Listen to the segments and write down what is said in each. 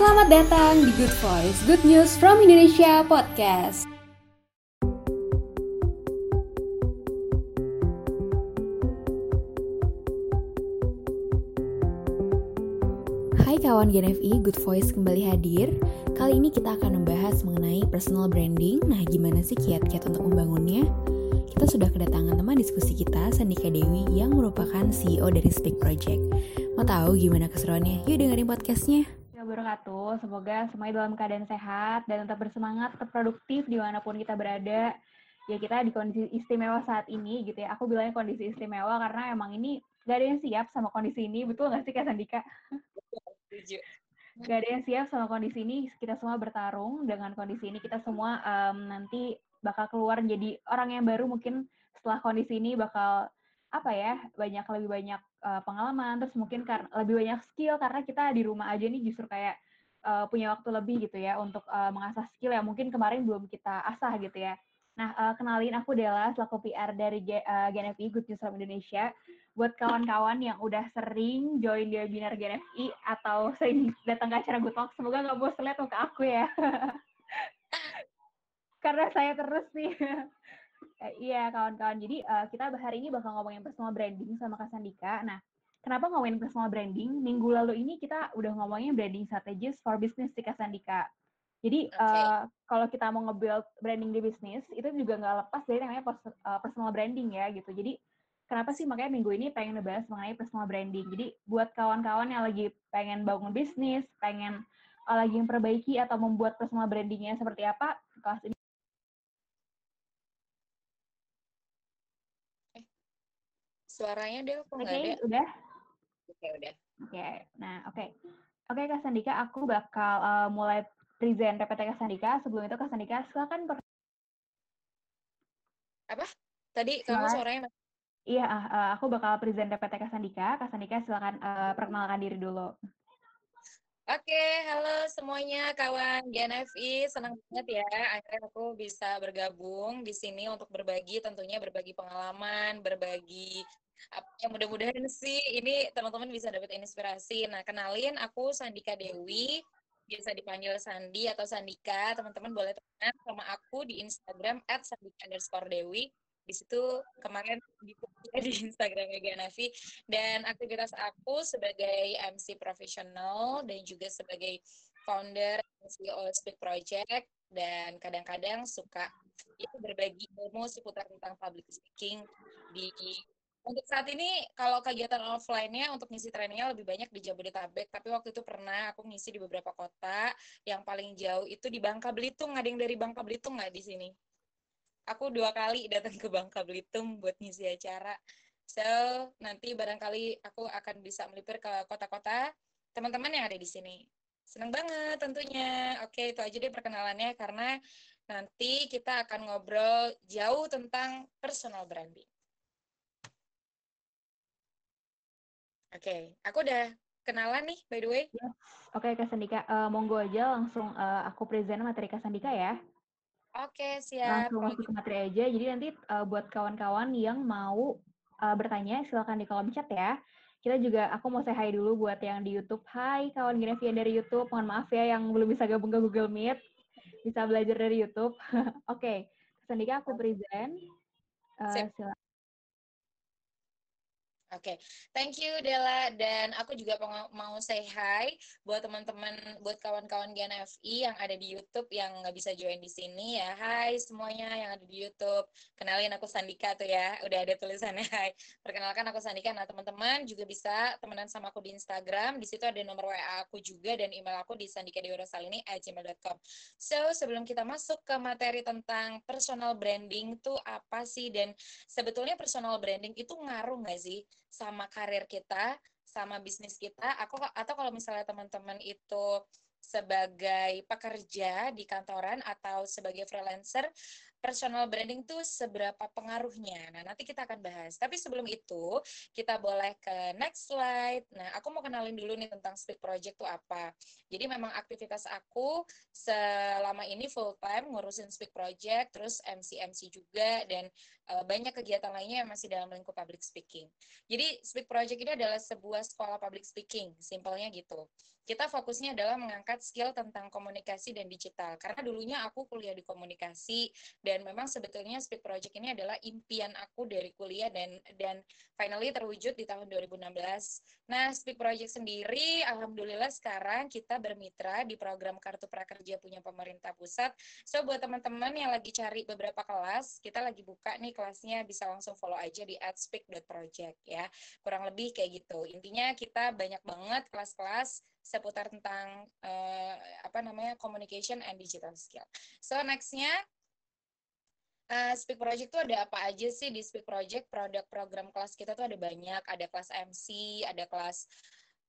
Selamat datang di Good Voice, Good News from Indonesia Podcast. Hai kawan GNFI, Good Voice kembali hadir. Kali ini kita akan membahas mengenai personal branding. Nah, gimana sih kiat-kiat untuk membangunnya? Kita sudah kedatangan teman diskusi kita, Sandika Dewi, yang merupakan CEO dari Speak Project. Mau tahu gimana keseruannya? Yuk dengerin podcastnya. Wabarakatuh. Semoga semuanya dalam keadaan sehat dan tetap bersemangat, tetap produktif di mana pun kita berada. Ya kita di kondisi istimewa saat ini gitu ya. Aku bilangnya kondisi istimewa karena emang ini gak ada yang siap sama kondisi ini. Betul nggak sih Kak Sandika? Setuju. Gak ada yang siap sama kondisi ini. Kita semua bertarung dengan kondisi ini. Kita semua em, nanti bakal keluar jadi orang yang baru mungkin setelah kondisi ini bakal apa ya banyak lebih banyak uh, pengalaman terus mungkin karena lebih banyak skill karena kita di rumah aja nih justru kayak uh, punya waktu lebih gitu ya untuk uh, mengasah skill yang mungkin kemarin belum kita asah gitu ya. Nah, uh, kenalin aku Della selaku PR dari G, uh, GNFI Good News from Indonesia. Buat kawan-kawan yang udah sering join di webinar GNFI atau sering datang ke acara Good Talk, semoga nggak bosan lihat muka aku ya. Karena saya terus nih. Eh, Iya kawan-kawan. Jadi uh, kita hari ini bakal ngomongin personal branding sama Kak Sandika. Nah, kenapa ngomongin personal branding? Minggu lalu ini kita udah ngomongin branding strategis for business di Kak Sandika. Jadi Oke. uh, kalau kita mau nge-build branding di bisnis, itu juga nggak lepas dari namanya pers- uh, personal branding ya gitu. Jadi kenapa sih makanya minggu ini pengen ngebahas mengenai personal branding. Jadi buat kawan-kawan yang lagi pengen bangun bisnis, pengen uh, lagi memperbaiki atau membuat personal brandingnya seperti apa, kelas ini Suaranya Del kok nggak ada? udah? Oke, udah. Oke, nah oke. Oke Kak Sandika, aku bakal uh, mulai present PPT Kak Sandika. Sebelum itu Kak Sandika, silakan per- Tadi kamu Suara- suaranya masih- Iya, uh, aku bakal present PPT Kak Sandika. Kak Sandika silakan uh, perkenalkan diri dulu. Oke, halo semuanya kawan GNFI. Senang banget ya akhirnya aku bisa bergabung di sini untuk berbagi tentunya berbagi pengalaman, berbagi yang mudah-mudahan sih ini teman-teman bisa dapat inspirasi. Nah, kenalin aku Sandika Dewi, biasa dipanggil Sandi atau Sandika. Teman-teman boleh temenan sama aku di Instagram @sandika_dewi. Di situ kemarin di di Instagramnya GNFI dan aktivitas aku sebagai MC profesional dan juga sebagai founder CEO Speak Project dan kadang-kadang suka ya, berbagi ilmu seputar tentang public speaking di untuk saat ini kalau kegiatan offline-nya untuk ngisi trainingnya lebih banyak di Jabodetabek tapi waktu itu pernah aku ngisi di beberapa kota yang paling jauh itu di Bangka Belitung ada yang dari Bangka Belitung nggak di sini aku dua kali datang ke Bangka Belitung buat ngisi acara So, nanti barangkali aku akan bisa melipir ke kota-kota teman-teman yang ada di sini. Senang banget tentunya. Oke, itu aja deh perkenalannya karena nanti kita akan ngobrol jauh tentang personal branding. Oke, aku udah kenalan nih by the way. Oke Kak Sandika, uh, monggo aja langsung uh, aku present materi Kak Sandika ya. Oke, siap. Langsung masuk ke materi aja. Jadi nanti uh, buat kawan-kawan yang mau uh, bertanya, silakan di kolom chat ya. Kita juga, aku mau say hi dulu buat yang di YouTube. Hai kawan Genevian dari YouTube. Mohon maaf ya yang belum bisa gabung ke Google Meet. Bisa belajar dari YouTube. Oke, Sandika aku present. Uh, silakan. Oke, thank you Della dan aku juga mau say hi buat teman-teman, buat kawan-kawan GNFI yang ada di YouTube yang nggak bisa join di sini ya. Hai semuanya yang ada di YouTube. Kenalin aku Sandika tuh ya, udah ada tulisannya Hai. Perkenalkan aku Sandika. Nah teman-teman juga bisa temenan sama aku di Instagram. Di situ ada nomor WA aku juga dan email aku di sandikadewirosalini@gmail.com. So sebelum kita masuk ke materi tentang personal branding tuh apa sih dan sebetulnya personal branding itu ngaruh nggak sih sama karir kita, sama bisnis kita, aku atau kalau misalnya teman-teman itu sebagai pekerja di kantoran atau sebagai freelancer, personal branding tuh seberapa pengaruhnya. Nah, nanti kita akan bahas. Tapi sebelum itu, kita boleh ke next slide. Nah, aku mau kenalin dulu nih tentang Speak Project itu apa. Jadi memang aktivitas aku selama ini full time ngurusin Speak Project, terus MC-MC juga, dan uh, banyak kegiatan lainnya yang masih dalam lingkup public speaking. Jadi Speak Project ini adalah sebuah sekolah public speaking, simpelnya gitu kita fokusnya adalah mengangkat skill tentang komunikasi dan digital. Karena dulunya aku kuliah di komunikasi dan memang sebetulnya Speak Project ini adalah impian aku dari kuliah dan dan finally terwujud di tahun 2016. Nah, Speak Project sendiri alhamdulillah sekarang kita bermitra di program Kartu Prakerja punya pemerintah pusat. So buat teman-teman yang lagi cari beberapa kelas, kita lagi buka nih kelasnya bisa langsung follow aja di @speak.project ya. Kurang lebih kayak gitu. Intinya kita banyak banget kelas-kelas seputar tentang uh, apa namanya communication and digital skill. So nextnya uh, Speak Project itu ada apa aja sih di Speak Project? Produk program kelas kita tuh ada banyak, ada kelas MC, ada kelas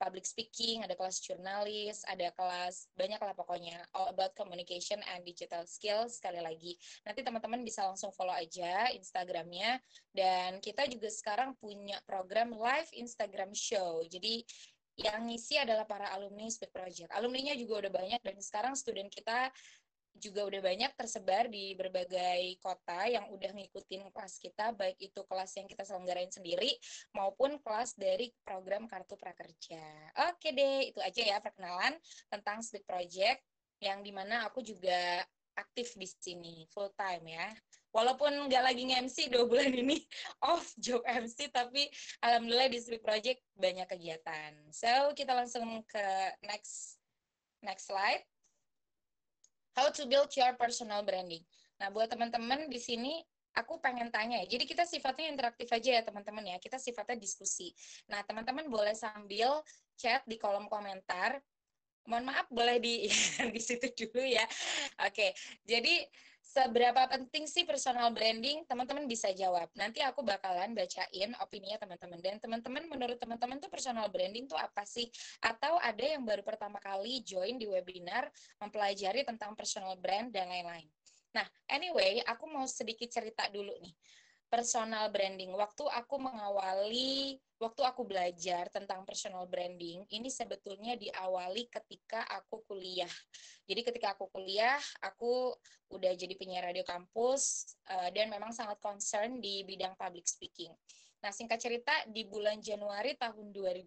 public speaking, ada kelas jurnalis, ada kelas banyak lah pokoknya all about communication and digital skills sekali lagi. Nanti teman-teman bisa langsung follow aja Instagramnya dan kita juga sekarang punya program live Instagram show. Jadi yang ngisi adalah para alumni Speak Project. Alumninya juga udah banyak dan sekarang student kita juga udah banyak tersebar di berbagai kota yang udah ngikutin kelas kita, baik itu kelas yang kita selenggarain sendiri maupun kelas dari program Kartu Prakerja. Oke deh, itu aja ya perkenalan tentang Speak Project yang di mana aku juga aktif di sini full time ya. Walaupun nggak lagi nge-MC dua bulan ini off job MC tapi alhamdulillah di Speak Project banyak kegiatan. So kita langsung ke next next slide how to build your personal branding nah buat teman-teman di sini aku pengen tanya ya. Jadi kita sifatnya interaktif aja ya teman-teman ya. Kita sifatnya diskusi. Nah teman-teman boleh sambil chat di kolom komentar. Mohon maaf boleh di di situ dulu ya. Oke. Jadi seberapa penting sih personal branding? Teman-teman bisa jawab. Nanti aku bakalan bacain opininya teman-teman. Dan teman-teman, menurut teman-teman tuh personal branding tuh apa sih? Atau ada yang baru pertama kali join di webinar mempelajari tentang personal brand dan lain-lain. Nah, anyway, aku mau sedikit cerita dulu nih personal branding. Waktu aku mengawali, waktu aku belajar tentang personal branding, ini sebetulnya diawali ketika aku kuliah. Jadi ketika aku kuliah, aku udah jadi penyiar radio kampus uh, dan memang sangat concern di bidang public speaking. Nah, singkat cerita, di bulan Januari tahun 2010,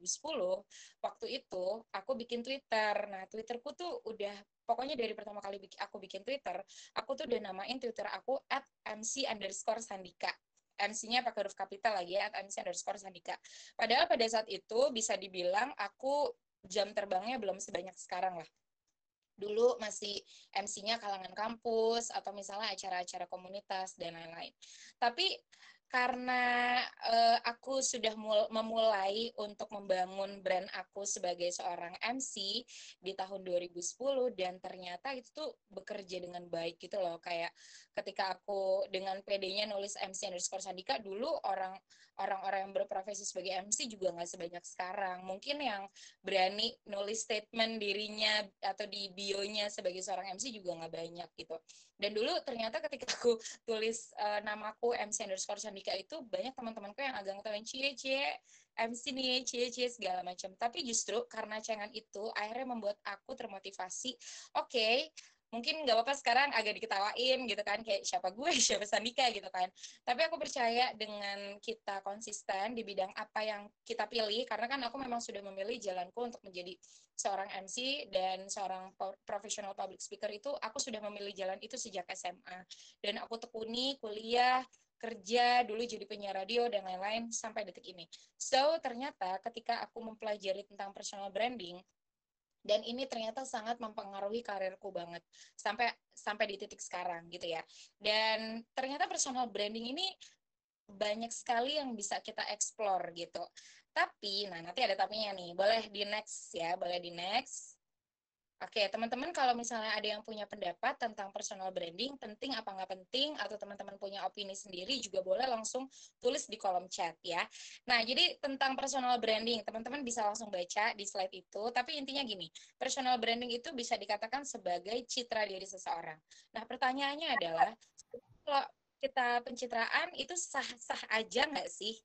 waktu itu aku bikin Twitter. Nah, Twitterku tuh udah, pokoknya dari pertama kali aku bikin Twitter, aku tuh udah namain Twitter aku at MC underscore Sandika. MC-nya pakai huruf kapital lagi ya, MC underscore Sandika. Padahal pada saat itu bisa dibilang aku jam terbangnya belum sebanyak sekarang lah. Dulu masih MC-nya kalangan kampus atau misalnya acara-acara komunitas dan lain-lain. Tapi karena uh, aku sudah memulai untuk membangun brand aku sebagai seorang MC di tahun 2010 dan ternyata itu tuh bekerja dengan baik gitu loh. Kayak ketika aku dengan PD-nya nulis MC underscore Sandika dulu orang orang-orang yang berprofesi sebagai MC juga nggak sebanyak sekarang. Mungkin yang berani nulis statement dirinya atau di bio-nya sebagai seorang MC juga nggak banyak gitu. Dan dulu ternyata ketika aku tulis uh, namaku MC underscore Sandika itu banyak teman-temanku yang agak ngetawain cie cie MC nih cie cie segala macam tapi justru karena cengan itu akhirnya membuat aku termotivasi oke okay, mungkin nggak apa-apa sekarang agak diketawain gitu kan kayak siapa gue? Siapa Sandika? gitu kan. Tapi aku percaya dengan kita konsisten di bidang apa yang kita pilih karena kan aku memang sudah memilih jalanku untuk menjadi seorang MC dan seorang profesional public speaker itu aku sudah memilih jalan itu sejak SMA dan aku tekuni kuliah kerja dulu jadi penyiar radio dan lain-lain sampai detik ini. So ternyata ketika aku mempelajari tentang personal branding dan ini ternyata sangat mempengaruhi karirku banget sampai sampai di titik sekarang gitu ya. Dan ternyata personal branding ini banyak sekali yang bisa kita explore gitu. Tapi nah nanti ada tapinya nih. Boleh di next ya boleh di next Oke, teman-teman kalau misalnya ada yang punya pendapat tentang personal branding, penting apa nggak penting, atau teman-teman punya opini sendiri, juga boleh langsung tulis di kolom chat ya. Nah, jadi tentang personal branding, teman-teman bisa langsung baca di slide itu, tapi intinya gini, personal branding itu bisa dikatakan sebagai citra diri seseorang. Nah, pertanyaannya adalah, kalau kita pencitraan itu sah-sah aja nggak sih?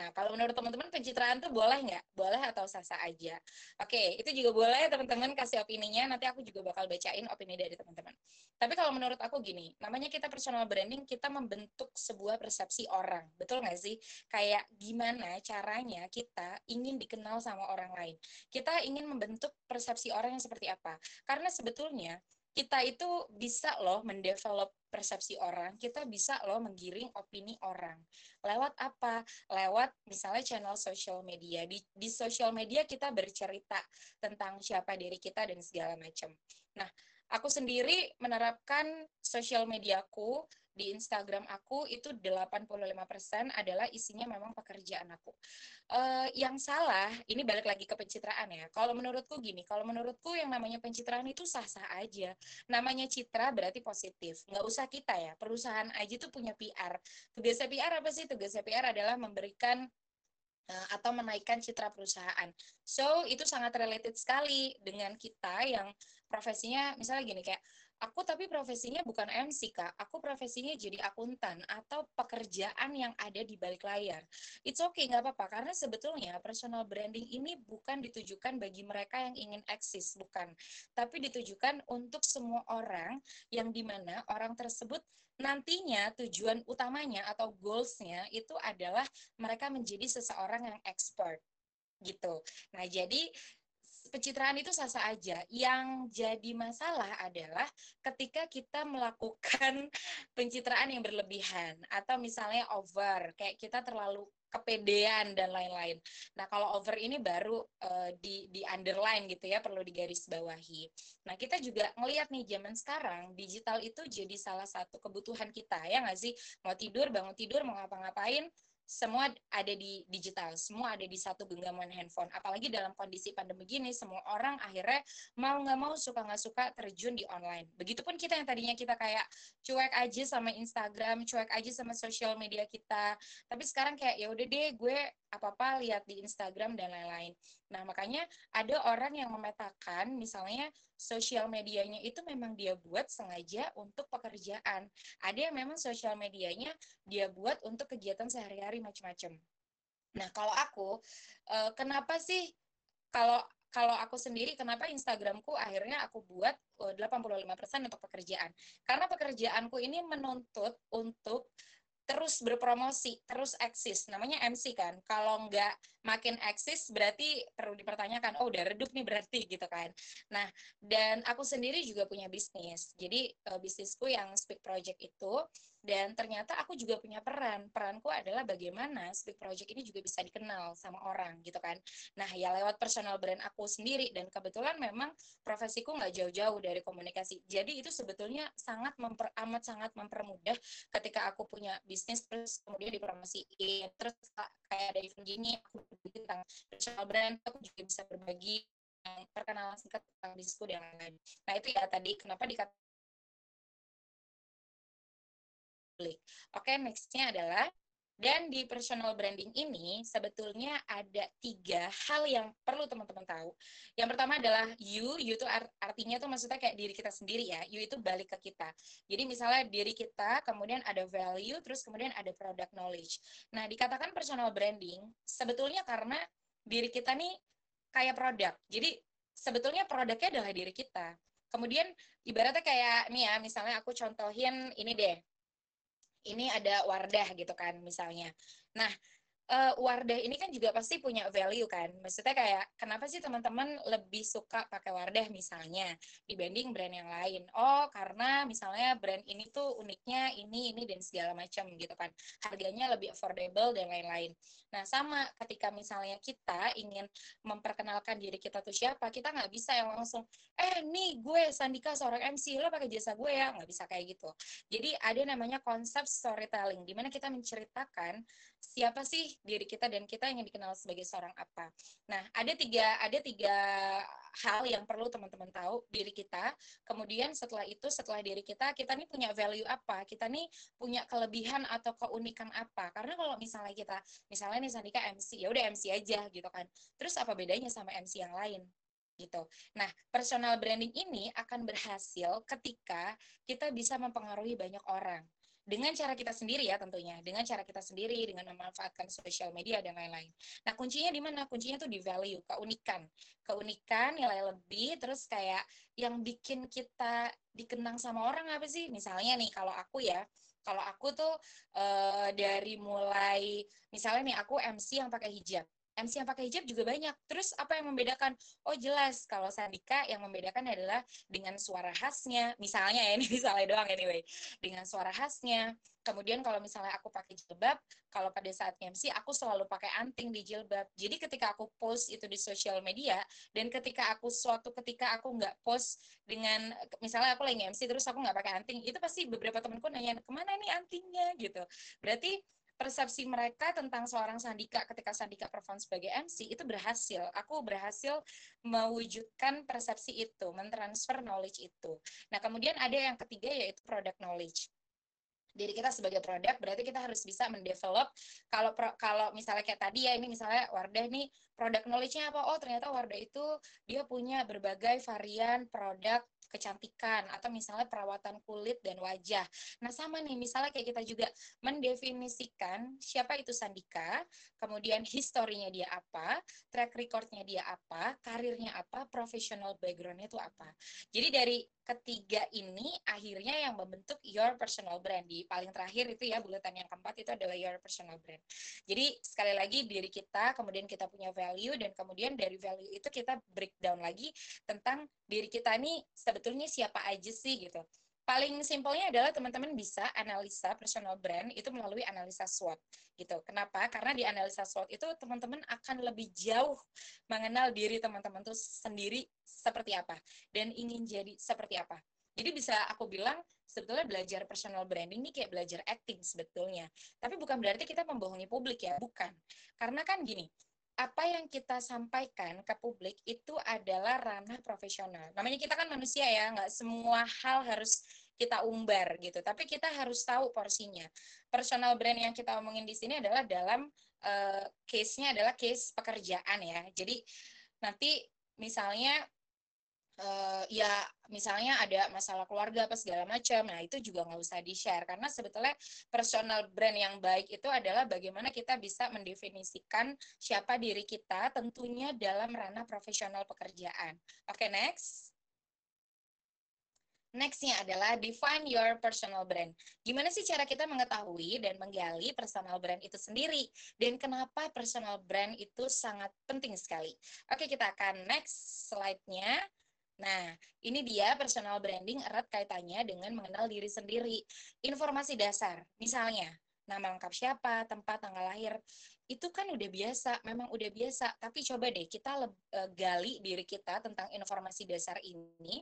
Nah, kalau menurut teman-teman pencitraan tuh boleh nggak? Boleh atau sah-sah aja? Oke, itu juga boleh teman-teman kasih opininya. Nanti aku juga bakal bacain opini dari teman-teman. Tapi kalau menurut aku gini, namanya kita personal branding, kita membentuk sebuah persepsi orang. Betul nggak sih? Kayak gimana caranya kita ingin dikenal sama orang lain. Kita ingin membentuk persepsi orang yang seperti apa. Karena sebetulnya kita itu bisa loh mendevelop persepsi orang, kita bisa loh menggiring opini orang. Lewat apa? Lewat misalnya channel social media. Di, di social media kita bercerita tentang siapa diri kita dan segala macam. Nah, aku sendiri menerapkan social mediaku di Instagram aku itu 85% adalah isinya memang pekerjaan aku. Uh, yang salah, ini balik lagi ke pencitraan ya. Kalau menurutku gini, kalau menurutku yang namanya pencitraan itu sah-sah aja. Namanya citra berarti positif. Nggak usah kita ya, perusahaan aja tuh punya PR. Tugasnya PR apa sih? Tugasnya PR adalah memberikan uh, atau menaikkan citra perusahaan. So, itu sangat related sekali dengan kita yang profesinya misalnya gini kayak aku tapi profesinya bukan MC kak. Aku profesinya jadi akuntan atau pekerjaan yang ada di balik layar. It's okay nggak apa-apa. Karena sebetulnya personal branding ini bukan ditujukan bagi mereka yang ingin eksis bukan. Tapi ditujukan untuk semua orang yang di mana orang tersebut nantinya tujuan utamanya atau goalsnya itu adalah mereka menjadi seseorang yang expert gitu. Nah, jadi pencitraan itu sah-sah aja. Yang jadi masalah adalah ketika kita melakukan pencitraan yang berlebihan atau misalnya over, kayak kita terlalu kepedean dan lain-lain. Nah, kalau over ini baru uh, di di underline gitu ya, perlu digaris bawahi. Nah, kita juga ngelihat nih zaman sekarang digital itu jadi salah satu kebutuhan kita ya nggak sih? Mau tidur, bangun tidur, mau ngapa-ngapain, semua ada di digital, semua ada di satu genggaman handphone. Apalagi dalam kondisi pandemi gini, semua orang akhirnya mau nggak mau suka nggak suka terjun di online. Begitupun kita yang tadinya kita kayak cuek aja sama Instagram, cuek aja sama sosial media kita. Tapi sekarang kayak ya udah deh, gue apa-apa lihat di Instagram dan lain-lain. Nah, makanya ada orang yang memetakan misalnya sosial medianya itu memang dia buat sengaja untuk pekerjaan. Ada yang memang sosial medianya dia buat untuk kegiatan sehari-hari macam-macam. Nah, kalau aku eh, kenapa sih kalau kalau aku sendiri kenapa Instagramku akhirnya aku buat 85% eh, untuk pekerjaan. Karena pekerjaanku ini menuntut untuk terus berpromosi, terus eksis. Namanya MC kan. Kalau nggak makin eksis berarti perlu dipertanyakan, oh udah redup nih berarti gitu kan. Nah, dan aku sendiri juga punya bisnis. Jadi uh, bisnisku yang Speak Project itu dan ternyata aku juga punya peran peranku adalah bagaimana Speak Project ini juga bisa dikenal sama orang gitu kan nah ya lewat personal brand aku sendiri dan kebetulan memang profesiku nggak jauh-jauh dari komunikasi jadi itu sebetulnya sangat memper, amat sangat mempermudah ketika aku punya bisnis terus kemudian dipromosiin terus kayak ada event gini aku tentang personal brand aku juga bisa berbagi perkenalan singkat tentang bisnisku dan lain-lain. Nah itu ya tadi kenapa dikatakan. Oke, nextnya adalah dan di personal branding ini sebetulnya ada tiga hal yang perlu teman-teman tahu. Yang pertama adalah you, you itu artinya tuh maksudnya kayak diri kita sendiri ya. You itu balik ke kita. Jadi misalnya diri kita, kemudian ada value, terus kemudian ada product knowledge. Nah dikatakan personal branding sebetulnya karena diri kita nih kayak produk. Jadi sebetulnya produknya adalah diri kita. Kemudian ibaratnya kayak nih ya, misalnya aku contohin ini deh ini ada Wardah gitu kan misalnya. Nah, uh, Wardah ini kan juga pasti punya value kan. Maksudnya kayak kenapa sih teman-teman lebih suka pakai Wardah misalnya dibanding brand yang lain? Oh, karena misalnya brand ini tuh uniknya ini ini dan segala macam gitu kan. Harganya lebih affordable dan lain-lain. Nah, sama ketika misalnya kita ingin memperkenalkan diri kita tuh siapa, kita nggak bisa yang langsung eh nih gue Sandika seorang MC, lo pakai jasa gue ya, nggak bisa kayak gitu. Jadi ada namanya konsep storytelling di mana kita menceritakan siapa sih diri kita dan kita ingin dikenal sebagai seorang apa. Nah, ada tiga ada tiga hal yang perlu teman-teman tahu diri kita. Kemudian setelah itu setelah diri kita kita nih punya value apa? Kita nih punya kelebihan atau keunikan apa? Karena kalau misalnya kita misalnya nih Sandika MC, ya udah MC aja gitu kan. Terus apa bedanya sama MC yang lain? gitu. Nah, personal branding ini akan berhasil ketika kita bisa mempengaruhi banyak orang dengan cara kita sendiri ya tentunya, dengan cara kita sendiri, dengan memanfaatkan sosial media dan lain-lain. Nah kuncinya di mana? Kuncinya tuh di value, keunikan, keunikan, nilai lebih, terus kayak yang bikin kita dikenang sama orang apa sih? Misalnya nih kalau aku ya, kalau aku tuh uh, dari mulai misalnya nih aku MC yang pakai hijab MC yang pakai hijab juga banyak. Terus apa yang membedakan? Oh jelas, kalau Sandika yang membedakan adalah dengan suara khasnya. Misalnya ya, ini misalnya doang anyway. Dengan suara khasnya. Kemudian kalau misalnya aku pakai jilbab, kalau pada saat MC aku selalu pakai anting di jilbab. Jadi ketika aku post itu di sosial media, dan ketika aku suatu ketika aku nggak post dengan, misalnya aku lagi MC terus aku nggak pakai anting, itu pasti beberapa temanku nanya, ke mana nih antingnya gitu. Berarti persepsi mereka tentang seorang Sandika ketika Sandika perform sebagai MC itu berhasil. Aku berhasil mewujudkan persepsi itu, mentransfer knowledge itu. Nah, kemudian ada yang ketiga yaitu product knowledge diri kita sebagai produk berarti kita harus bisa mendevelop kalau kalau misalnya kayak tadi ya ini misalnya Wardah nih produk knowledge-nya apa oh ternyata Wardah itu dia punya berbagai varian produk kecantikan atau misalnya perawatan kulit dan wajah. Nah, sama nih misalnya kayak kita juga mendefinisikan siapa itu Sandika, kemudian historinya dia apa, track recordnya dia apa, karirnya apa, professional backgroundnya itu apa. Jadi dari ketiga ini akhirnya yang membentuk your personal brand. Di paling terakhir itu ya bulatan yang keempat itu adalah your personal brand. Jadi sekali lagi diri kita, kemudian kita punya value dan kemudian dari value itu kita breakdown lagi tentang diri kita ini sebetulnya siapa aja sih gitu. Paling simpelnya adalah teman-teman bisa analisa personal brand itu melalui analisa SWOT gitu. Kenapa? Karena di analisa SWOT itu teman-teman akan lebih jauh mengenal diri teman-teman itu sendiri seperti apa dan ingin jadi seperti apa. Jadi bisa aku bilang sebetulnya belajar personal branding ini kayak belajar acting sebetulnya. Tapi bukan berarti kita membohongi publik ya, bukan. Karena kan gini, apa yang kita sampaikan ke publik itu adalah ranah profesional. Namanya kita kan manusia ya, nggak semua hal harus kita umbar gitu. Tapi kita harus tahu porsinya. Personal brand yang kita omongin di sini adalah dalam uh, case-nya adalah case pekerjaan ya. Jadi nanti misalnya uh, ya misalnya ada masalah keluarga apa segala macam nah itu juga nggak usah di share karena sebetulnya personal brand yang baik itu adalah bagaimana kita bisa mendefinisikan siapa diri kita tentunya dalam ranah profesional pekerjaan oke okay, next Nextnya adalah define your personal brand. Gimana sih cara kita mengetahui dan menggali personal brand itu sendiri? Dan kenapa personal brand itu sangat penting sekali? Oke, kita akan next slide-nya. Nah, ini dia personal branding erat kaitannya dengan mengenal diri sendiri. Informasi dasar, misalnya nama lengkap siapa, tempat, tanggal lahir, itu kan udah biasa, memang udah biasa. Tapi coba deh kita uh, gali diri kita tentang informasi dasar ini,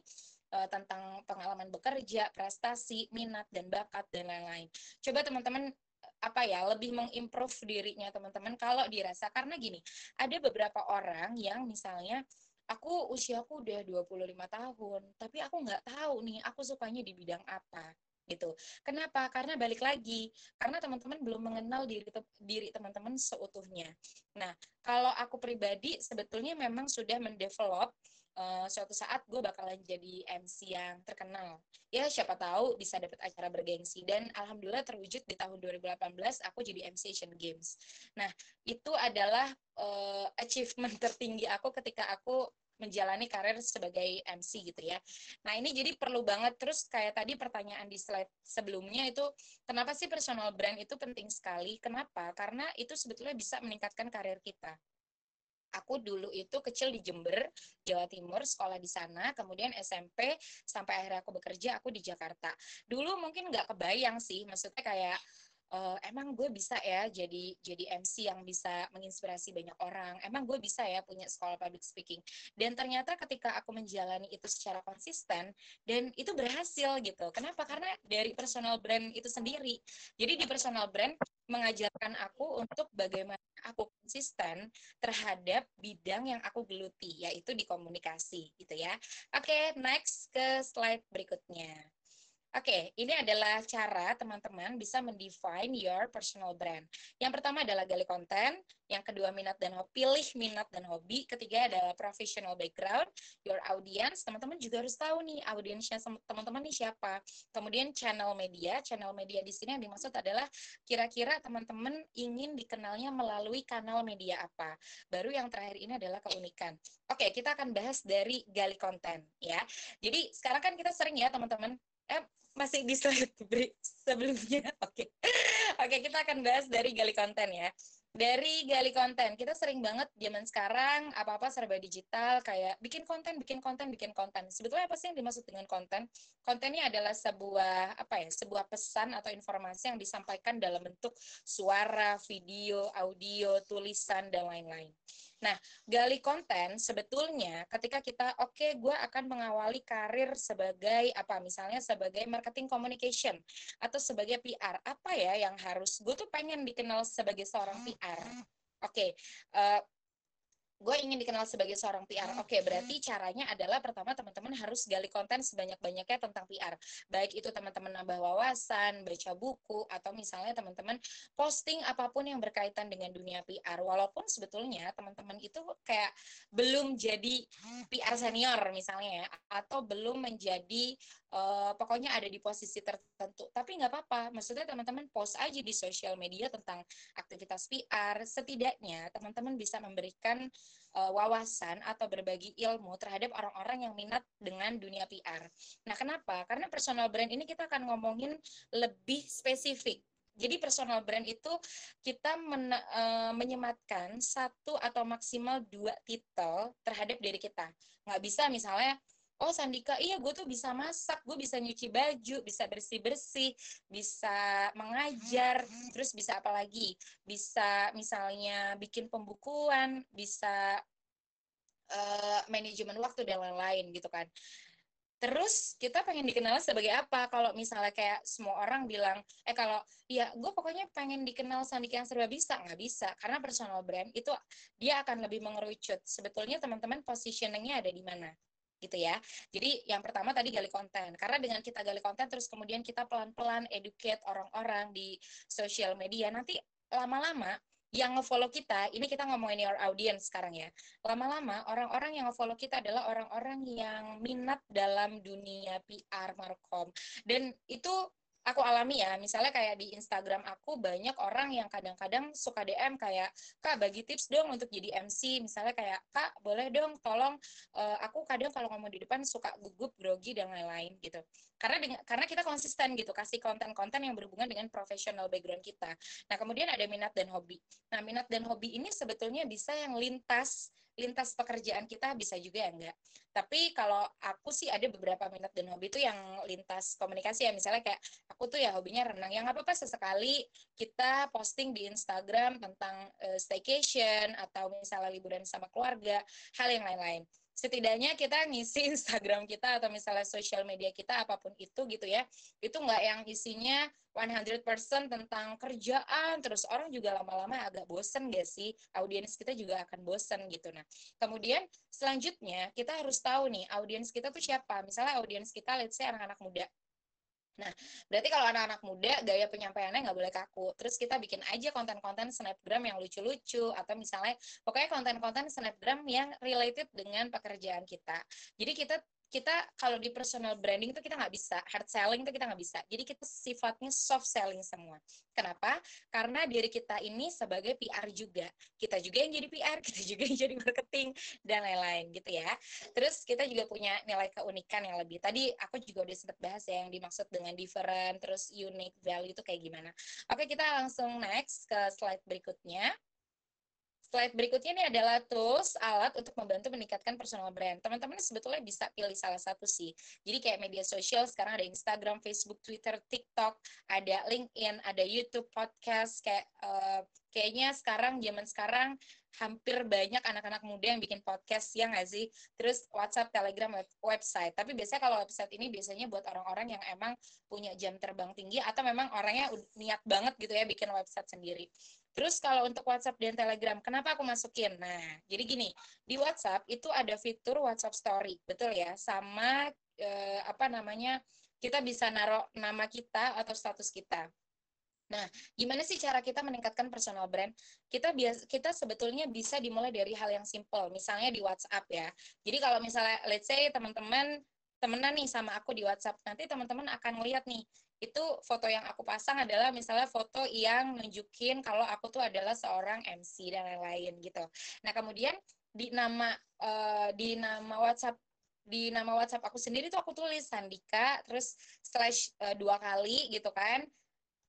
uh, tentang pengalaman bekerja, prestasi, minat dan bakat dan lain-lain. Coba teman-teman apa ya lebih mengimprove dirinya teman-teman kalau dirasa karena gini ada beberapa orang yang misalnya aku usiaku udah 25 tahun, tapi aku nggak tahu nih aku sukanya di bidang apa gitu. Kenapa? Karena balik lagi, karena teman-teman belum mengenal diri diri teman-teman seutuhnya. Nah, kalau aku pribadi sebetulnya memang sudah mendevelop uh, suatu saat gue bakalan jadi MC yang terkenal. Ya siapa tahu bisa dapat acara bergengsi dan alhamdulillah terwujud di tahun 2018 aku jadi MC Asian Games. Nah, itu adalah uh, achievement tertinggi aku ketika aku menjalani karir sebagai MC gitu ya. Nah ini jadi perlu banget terus kayak tadi pertanyaan di slide sebelumnya itu kenapa sih personal brand itu penting sekali? Kenapa? Karena itu sebetulnya bisa meningkatkan karir kita. Aku dulu itu kecil di Jember, Jawa Timur, sekolah di sana, kemudian SMP sampai akhirnya aku bekerja, aku di Jakarta. Dulu mungkin nggak kebayang sih, maksudnya kayak uh, emang gue bisa ya jadi jadi MC yang bisa menginspirasi banyak orang. Emang gue bisa ya punya sekolah public speaking. Dan ternyata ketika aku menjalani itu secara konsisten dan itu berhasil gitu. Kenapa? Karena dari personal brand itu sendiri. Jadi di personal brand mengajarkan aku untuk bagaimana aku konsisten terhadap bidang yang aku geluti yaitu di komunikasi gitu ya. Oke okay, next ke slide berikutnya Oke, ini adalah cara teman-teman bisa mendefine your personal brand. Yang pertama adalah gali konten, yang kedua minat dan hobi, pilih minat dan hobi, ketiga adalah professional background, your audience, teman-teman juga harus tahu nih audiensnya teman-teman nih siapa. Kemudian channel media, channel media di sini yang dimaksud adalah kira-kira teman-teman ingin dikenalnya melalui kanal media apa. Baru yang terakhir ini adalah keunikan. Oke, kita akan bahas dari gali konten ya. Jadi sekarang kan kita sering ya teman-teman eh masih di slide sebelumnya. Oke. Okay. Oke, okay, kita akan bahas dari gali konten ya. Dari gali konten, kita sering banget zaman sekarang apa-apa serba digital kayak bikin konten, bikin konten, bikin konten. Sebetulnya apa sih yang dimaksud dengan konten? Kontennya adalah sebuah apa ya? Sebuah pesan atau informasi yang disampaikan dalam bentuk suara, video, audio, tulisan dan lain-lain. Nah, gali konten sebetulnya ketika kita oke okay, gue akan mengawali karir sebagai apa misalnya sebagai marketing communication atau sebagai PR apa ya yang harus gue tuh pengen dikenal sebagai seorang PR. Oke, okay, uh, eh, gue ingin dikenal sebagai seorang PR. Oke, okay, berarti caranya adalah pertama teman-teman harus gali konten sebanyak-banyaknya tentang PR. Baik itu teman-teman nambah wawasan, baca buku, atau misalnya teman-teman posting apa pun yang berkaitan dengan dunia PR. Walaupun sebetulnya teman-teman itu kayak belum jadi PR senior misalnya ya, atau belum menjadi uh, pokoknya ada di posisi tertentu. Tapi nggak apa-apa, maksudnya teman-teman post aja di sosial media tentang aktivitas PR. Setidaknya teman-teman bisa memberikan uh, wawasan atau berbagi ilmu terhadap orang-orang yang minat dengan dunia PR. Nah, kenapa? Karena personal brand ini kita akan ngomongin lebih spesifik. Jadi personal brand itu kita men, uh, menyematkan satu atau maksimal dua titel terhadap diri kita. Nggak bisa misalnya oh Sandika iya gue tuh bisa masak gue bisa nyuci baju bisa bersih bersih bisa mengajar terus bisa apa lagi bisa misalnya bikin pembukuan bisa uh, manajemen waktu dan lain-lain gitu kan Terus kita pengen dikenal sebagai apa? Kalau misalnya kayak semua orang bilang, eh kalau ya gue pokoknya pengen dikenal Sandika yang serba bisa, nggak bisa. Karena personal brand itu dia akan lebih mengerucut. Sebetulnya teman-teman positioningnya ada di mana gitu ya. Jadi yang pertama tadi gali konten. Karena dengan kita gali konten terus kemudian kita pelan-pelan educate orang-orang di sosial media nanti lama-lama yang ngefollow kita, ini kita ngomongin your audience sekarang ya. Lama-lama orang-orang yang ngefollow kita adalah orang-orang yang minat dalam dunia PR markom. Dan itu aku alami ya. Misalnya kayak di Instagram aku banyak orang yang kadang-kadang suka DM kayak kak bagi tips dong untuk jadi MC misalnya kayak kak boleh dong tolong uh, aku kadang kalau ngomong di depan suka gugup grogi dan lain-lain gitu. Karena dengan, karena kita konsisten gitu kasih konten-konten yang berhubungan dengan profesional background kita. Nah kemudian ada minat dan hobi. Nah minat dan hobi ini sebetulnya bisa yang lintas lintas pekerjaan kita bisa juga ya enggak. Tapi kalau aku sih ada beberapa minat dan hobi itu yang lintas komunikasi ya. Misalnya kayak aku tuh ya hobinya renang. Yang apa-apa sesekali kita posting di Instagram tentang uh, staycation atau misalnya liburan sama keluarga, hal yang lain-lain setidaknya kita ngisi Instagram kita atau misalnya sosial media kita apa pun itu gitu ya itu nggak yang isinya 100% tentang kerjaan. Terus orang juga lama-lama agak bosen gak sih? Audiens kita juga akan bosen gitu. Nah kemudian selanjutnya kita harus tahu nih audiens kita tuh siapa? Misalnya audiens kita let's say anak-anak muda Nah, berarti kalau anak-anak muda gaya penyampaiannya nggak boleh kaku. Terus kita bikin aja konten-konten snapgram yang lucu-lucu atau misalnya pokoknya konten-konten snapgram yang related dengan pekerjaan kita. Jadi kita kita kalau di personal branding itu kita nggak bisa. Hard selling itu kita nggak bisa. Jadi kita sifatnya soft selling semua. Kenapa? Karena diri kita ini sebagai PR juga. Kita juga yang jadi PR kita juga yang jadi marketing dan lain-lain gitu ya. Terus kita juga punya nilai keunikan yang lebih. Tadi aku juga udah sempat bahas ya yang dimaksud dengan different terus unique value itu kayak gimana. Oke kita langsung next ke slide berikutnya Slide berikutnya ini adalah tools, alat untuk membantu meningkatkan personal brand. Teman-teman sebetulnya bisa pilih salah satu sih. Jadi kayak media sosial, sekarang ada Instagram, Facebook, Twitter, TikTok, ada LinkedIn, ada YouTube, podcast, kayak uh, kayaknya sekarang, zaman sekarang, hampir banyak anak-anak muda yang bikin podcast, ya nggak sih? Terus WhatsApp, Telegram, website. Tapi biasanya kalau website ini biasanya buat orang-orang yang emang punya jam terbang tinggi atau memang orangnya niat banget gitu ya bikin website sendiri. Terus kalau untuk WhatsApp dan Telegram, kenapa aku masukin? Nah, jadi gini, di WhatsApp itu ada fitur WhatsApp Story, betul ya? Sama eh, apa namanya kita bisa naruh nama kita atau status kita. Nah, gimana sih cara kita meningkatkan personal brand? Kita bias kita sebetulnya bisa dimulai dari hal yang simple, misalnya di WhatsApp ya. Jadi kalau misalnya let's say teman-teman temenan nih sama aku di WhatsApp, nanti teman-teman akan melihat nih, itu foto yang aku pasang adalah misalnya foto yang nunjukin kalau aku tuh adalah seorang MC dan lain-lain gitu. Nah, kemudian di nama uh, di nama WhatsApp di nama WhatsApp aku sendiri tuh aku tulis Sandika terus slash uh, dua kali gitu kan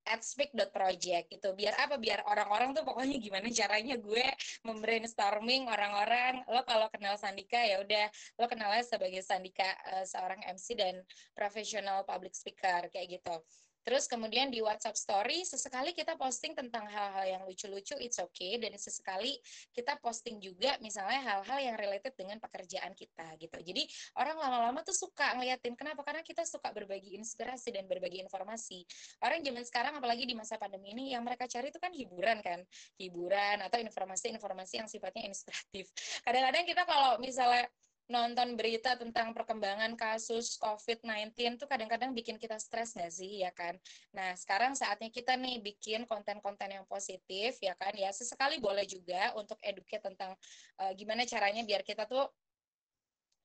at speak.project gitu. Biar apa? Biar orang-orang tuh pokoknya gimana caranya gue membrainstorming orang-orang. Lo kalau kenal Sandika ya udah lo kenalnya sebagai Sandika uh, seorang MC dan profesional public speaker kayak gitu. Terus kemudian di WhatsApp Story, sesekali kita posting tentang hal-hal yang lucu-lucu, it's okay. Dan sesekali kita posting juga misalnya hal-hal yang related dengan pekerjaan kita gitu. Jadi orang lama-lama tuh suka ngeliatin. Kenapa? Karena kita suka berbagi inspirasi dan berbagi informasi. Orang zaman sekarang, apalagi di masa pandemi ini, yang mereka cari itu kan hiburan kan. Hiburan atau informasi-informasi yang sifatnya inspiratif. Kadang-kadang kita kalau misalnya nonton berita tentang perkembangan kasus COVID-19 tuh kadang-kadang bikin kita stres nggak sih, ya kan? Nah, sekarang saatnya kita nih bikin konten-konten yang positif, ya kan? Ya, sesekali boleh juga untuk educate tentang uh, gimana caranya biar kita tuh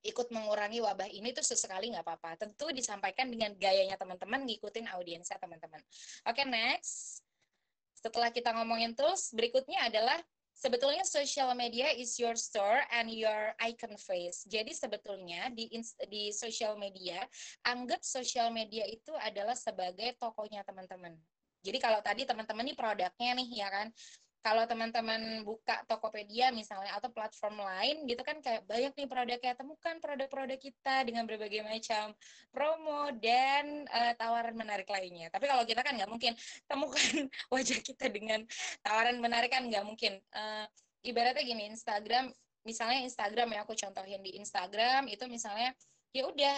ikut mengurangi wabah ini tuh sesekali nggak apa-apa. Tentu disampaikan dengan gayanya teman-teman, ngikutin audiensnya teman-teman. Oke, okay, next. Setelah kita ngomongin tools, berikutnya adalah sebetulnya social media is your store and your icon face. Jadi sebetulnya di di social media anggap social media itu adalah sebagai tokonya teman-teman. Jadi kalau tadi teman-teman ini produknya nih ya kan kalau teman-teman buka Tokopedia misalnya atau platform lain gitu kan kayak banyak nih produknya temukan produk-produk kita dengan berbagai macam promo dan uh, tawaran menarik lainnya. Tapi kalau kita kan nggak mungkin temukan wajah kita dengan tawaran menarik kan nggak mungkin. Uh, ibaratnya gini Instagram misalnya Instagram ya aku contohin di Instagram itu misalnya ya udah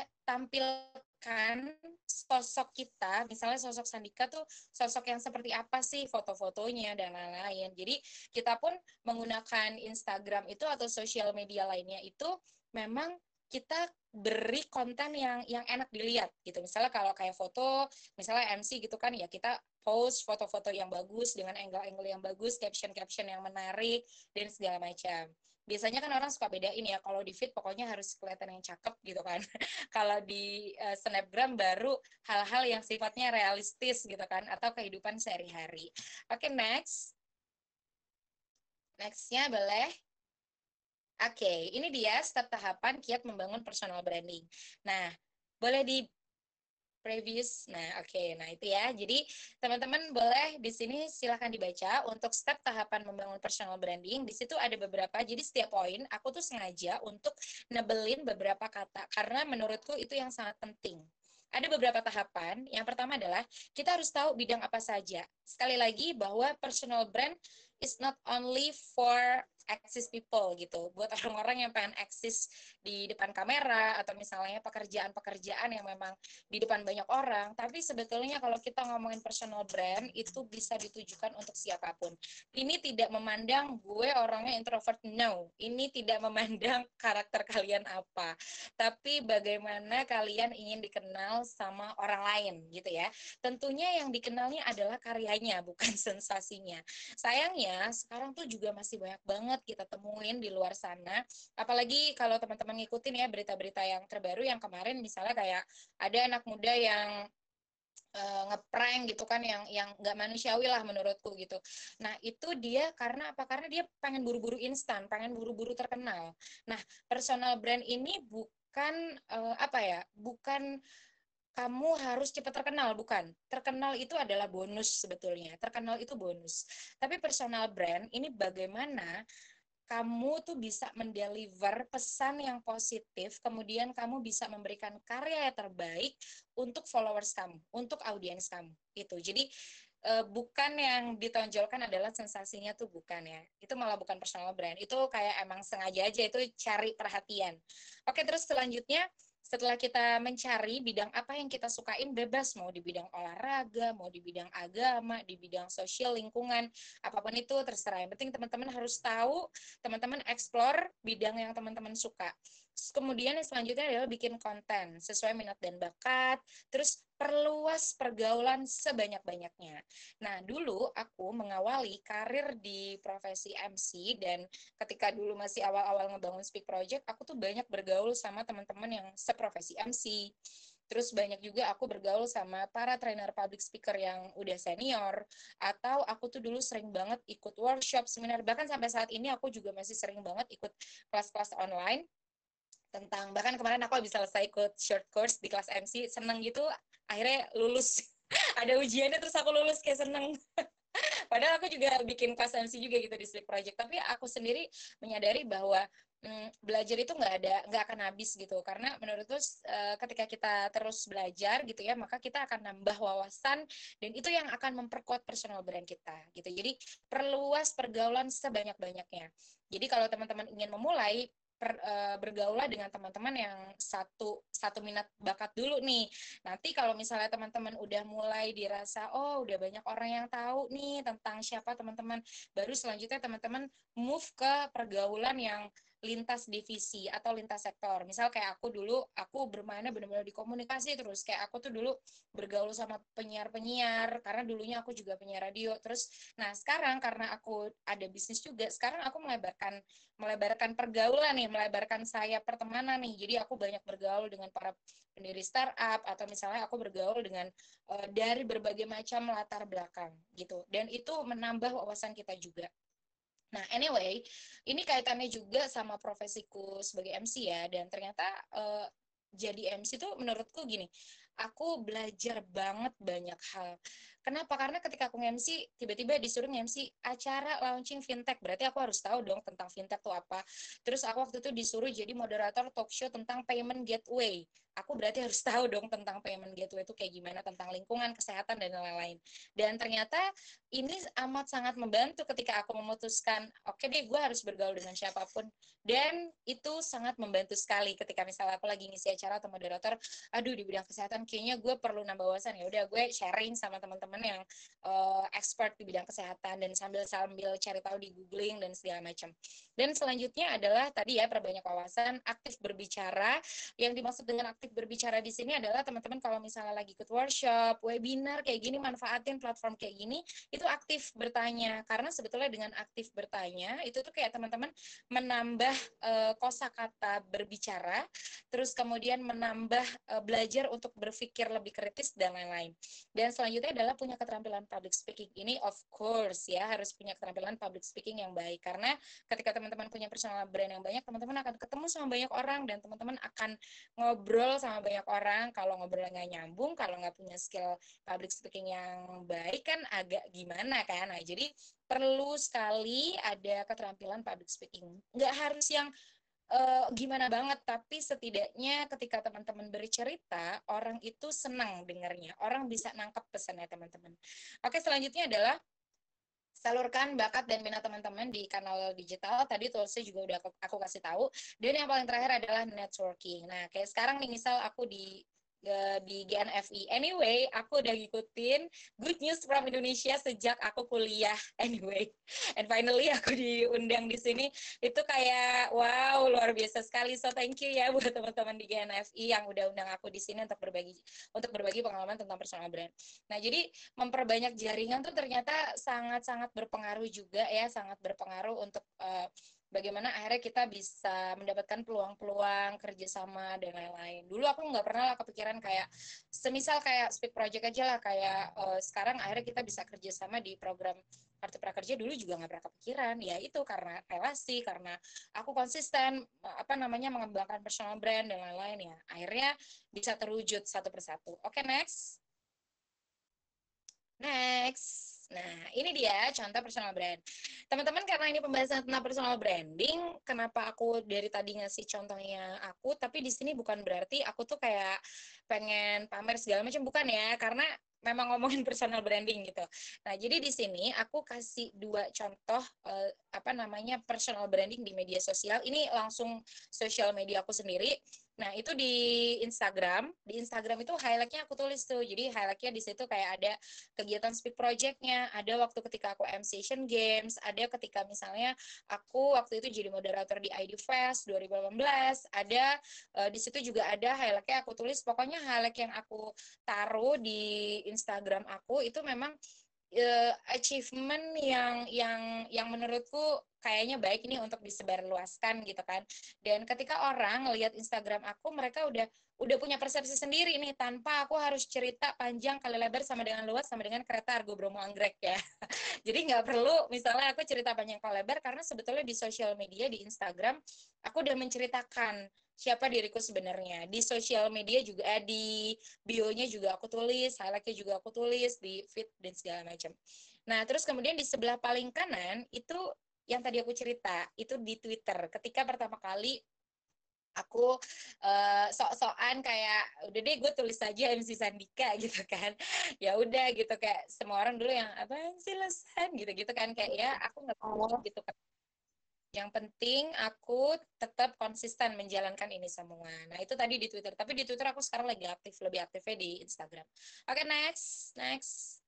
tampilkan sosok kita, misalnya sosok Sandika tuh sosok yang seperti apa sih foto-fotonya dan lain-lain. Jadi kita pun menggunakan Instagram itu atau sosial media lainnya itu memang kita beri konten yang yang enak dilihat gitu. Misalnya kalau kayak foto, misalnya MC gitu kan ya kita post foto-foto yang bagus dengan angle-angle yang bagus, caption-caption yang menarik dan segala macam biasanya kan orang suka bedain ya kalau di feed pokoknya harus kelihatan yang cakep gitu kan. Kalau di uh, snapgram baru hal-hal yang sifatnya realistis gitu kan atau kehidupan sehari-hari. Oke okay, next. Nextnya boleh. Oke, okay, ini dia step tahapan kiat membangun personal branding. Nah, boleh di previous. Nah, oke. Okay. Nah, itu ya. Jadi, teman-teman boleh di sini silahkan dibaca untuk step tahapan membangun personal branding. Di situ ada beberapa. Jadi, setiap poin aku tuh sengaja untuk nebelin beberapa kata karena menurutku itu yang sangat penting. Ada beberapa tahapan. Yang pertama adalah kita harus tahu bidang apa saja. Sekali lagi bahwa personal brand is not only for eksis people gitu. Buat orang-orang yang pengen eksis di depan kamera atau misalnya pekerjaan-pekerjaan yang memang di depan banyak orang. Tapi sebetulnya kalau kita ngomongin personal brand itu bisa ditujukan untuk siapa pun. Ini tidak memandang gue orangnya introvert no. Ini tidak memandang karakter kalian apa. Tapi bagaimana kalian ingin dikenal sama orang lain gitu ya. Tentunya yang dikenalnya adalah karyanya bukan sensasinya. Sayangnya sekarang tuh juga masih banyak banget banget kita temuin di luar sana. Apalagi kalau teman-teman ngikutin ya berita-berita yang terbaru yang kemarin misalnya kayak ada anak muda yang uh, ngeprank gitu kan yang yang nggak manusiawi lah menurutku gitu. Nah itu dia karena apa? Karena dia pengen buru-buru instan, pengen buru-buru terkenal. Nah personal brand ini bukan uh, apa ya? Bukan kamu harus cepat terkenal, bukan. Terkenal itu adalah bonus sebetulnya. Terkenal itu bonus. Tapi personal brand ini bagaimana kamu tuh bisa mendeliver pesan yang positif, kemudian kamu bisa memberikan karya yang terbaik untuk followers kamu, untuk audiens kamu. Itu. Jadi uh, bukan yang ditonjolkan adalah sensasinya tuh bukan ya. Itu malah bukan personal brand. Itu kayak emang sengaja aja itu cari perhatian. Oke, terus selanjutnya setelah kita mencari bidang apa yang kita sukain bebas mau di bidang olahraga, mau di bidang agama, di bidang sosial lingkungan, apa pun itu terserah. Yang penting teman-teman harus tahu, teman-teman explore bidang yang teman-teman suka. Kemudian yang selanjutnya adalah bikin konten sesuai minat dan bakat. Terus perluas pergaulan sebanyak-banyaknya. Nah, dulu aku mengawali karir di profesi MC dan ketika dulu masih awal-awal ngebangun Speak Project, aku tuh banyak bergaul sama teman-teman yang seprofesi MC. Terus banyak juga aku bergaul sama para trainer public speaker yang udah senior atau aku tuh dulu sering banget ikut workshop, seminar bahkan sampai saat ini aku juga masih sering banget ikut kelas-kelas online tentang bahkan kemarin aku bisa selesai ikut short course di kelas MC seneng gitu akhirnya lulus. Ada ujiannya terus aku lulus kayak seneng. Padahal aku juga bikin kelas MC juga gitu di Sleep Project. Tapi aku sendiri menyadari bahwa hmm, belajar itu nggak ada nggak akan habis gitu. Karena menurutku uh, ketika kita terus belajar gitu ya maka kita akan nambah wawasan dan itu yang akan memperkuat personal brand kita gitu. Jadi perluas pergaulan sebanyak banyaknya jadi kalau teman-teman ingin memulai per, uh, bergaulah dengan teman-teman yang satu satu minat bakat dulu nih. Nanti kalau misalnya teman-teman udah mulai dirasa oh udah banyak orang yang tahu nih tentang siapa teman-teman, baru selanjutnya teman-teman move ke pergaulan yang lintas divisi atau lintas sektor. Misal kayak aku dulu, aku bermainnya benar-benar di komunikasi terus. Kayak aku tuh dulu bergaul sama penyiar-penyiar, karena dulunya aku juga penyiar radio. Terus, nah sekarang karena aku ada bisnis juga, sekarang aku melebarkan melebarkan pergaulan nih, melebarkan saya pertemanan nih. Jadi aku banyak bergaul dengan para pendiri startup atau misalnya aku bergaul dengan uh, dari berbagai macam latar belakang gitu. Dan itu menambah wawasan kita juga. Nah, anyway, ini kaitannya juga sama profesiku sebagai MC ya, dan ternyata uh, jadi MC tuh menurutku gini, aku belajar banget banyak hal. Kenapa? Karena ketika aku MC, tiba-tiba disuruh MC acara launching fintech. Berarti aku harus tahu dong tentang fintech itu apa. Terus aku waktu itu disuruh jadi moderator talk show tentang payment gateway aku berarti harus tahu dong tentang payment gateway itu kayak gimana tentang lingkungan kesehatan dan lain-lain dan ternyata ini amat sangat membantu ketika aku memutuskan oke okay deh gue harus bergaul dengan siapa pun dan itu sangat membantu sekali ketika misalnya aku lagi ngisi acara atau moderator aduh di bidang kesehatan kayaknya gue perlu nambah wawasan ya udah gue sharing sama teman-teman yang uh, expert di bidang kesehatan dan sambil sambil cari tahu di googling dan segala macam dan selanjutnya adalah tadi ya perbanyak wawasan aktif berbicara yang dimaksud dengan aktif berbicara di sini adalah teman-teman kalau misalnya lagi ikut workshop, webinar kayak gini, manfaatin platform kayak gini, itu aktif bertanya. Karena sebetulnya dengan aktif bertanya, itu tuh kayak teman-teman menambah uh, kosakata berbicara, terus kemudian menambah uh, belajar untuk berpikir lebih kritis dan lain-lain. Dan selanjutnya adalah punya keterampilan public speaking. Ini of course ya harus punya keterampilan public speaking yang baik. Karena ketika teman-teman punya personal brand yang banyak, teman-teman akan ketemu sama banyak orang dan teman-teman akan ngobrol sama banyak orang. Kalau ngobrol nggak nyambung kalau nggak punya skill public speaking yang baik kan agak gimana kan? Nah jadi perlu sekali ada keterampilan public speaking. Nggak harus yang uh, gimana banget tapi setidaknya ketika teman-teman bercerita orang itu senang dengarnya orang bisa nangkep pesannya teman-teman oke selanjutnya adalah salurkan bakat dan minat teman-teman di kanal digital. Tadi toolsnya juga udah aku, aku kasih tahu. Dan yang paling terakhir adalah networking. Nah, kayak sekarang nih misal aku di di GNFI. Anyway, aku udah ngikutin Good News from Indonesia sejak aku kuliah. Anyway, and finally aku diundang di sini. Itu kayak wow luar biasa sekali. So thank you ya buat teman-teman di GNFI yang udah undang aku di sini untuk berbagi untuk berbagi pengalaman tentang personal brand. Nah jadi memperbanyak jaringan tuh ternyata sangat-sangat berpengaruh juga ya, sangat berpengaruh untuk uh, bagaimana akhirnya kita bisa mendapatkan peluang-peluang kerjasama dan lain-lain. Dulu aku nggak pernah lah kepikiran kayak semisal kayak Speak Project aja lah kayak uh, sekarang akhirnya kita bisa kerjasama di program kartu prakerja dulu juga nggak pernah kepikiran. Ya itu karena relasi karena aku konsisten apa namanya mengembangkan personal brand dan lain-lain ya. Akhirnya bisa terwujud satu persatu. Oke okay, next. Next Nah, ini dia contoh personal brand. Teman-teman, karena ini pembahasan tentang personal branding, kenapa aku dari tadi ngasih contohnya aku, tapi di sini bukan berarti aku tuh kayak pengen pamer segala macam, bukan ya, karena memang ngomongin personal branding gitu. Nah, jadi di sini aku kasih dua contoh uh, apa namanya personal branding di media sosial. Ini langsung sosial media aku sendiri. Nah, itu di Instagram. Di Instagram itu highlightnya aku tulis tuh. Jadi highlightnya di situ kayak ada kegiatan speak projectnya, ada waktu ketika aku MC Asian Games, ada ketika misalnya aku waktu itu jadi moderator di ID Fest 2018, ada uh, di situ juga ada highlightnya aku tulis. Pokoknya highlight yang aku taruh di Instagram aku itu memang uh, achievement yang yang yang menurutku kayaknya baik ini untuk disebarluaskan gitu kan. Dan ketika orang lihat Instagram aku, mereka udah udah punya persepsi sendiri nih tanpa aku harus cerita panjang kali lebar sama dengan luas sama dengan kereta Argo Bromo Anggrek ya. Jadi nggak perlu misalnya aku cerita panjang kali lebar karena sebetulnya di sosial media di Instagram aku udah menceritakan siapa diriku sebenarnya. Di sosial media juga eh, di bio-nya juga aku tulis, highlight-nya juga aku tulis di feed dan segala macam. Nah, terus kemudian di sebelah paling kanan itu yang tadi aku cerita, itu di Twitter. Ketika pertama kali aku uh, sok-sokan kayak udah deh gue tulis aja MC Sandika gitu kan ya udah gitu kayak semua orang dulu yang apa sih lesan gitu gitu kan kayak ya aku nggak tahu gitu kan yang penting aku tetap konsisten menjalankan ini semua. Nah, itu tadi di Twitter. Tapi di Twitter aku sekarang lagi aktif, lebih aktifnya di Instagram. Oke, okay, next. Next.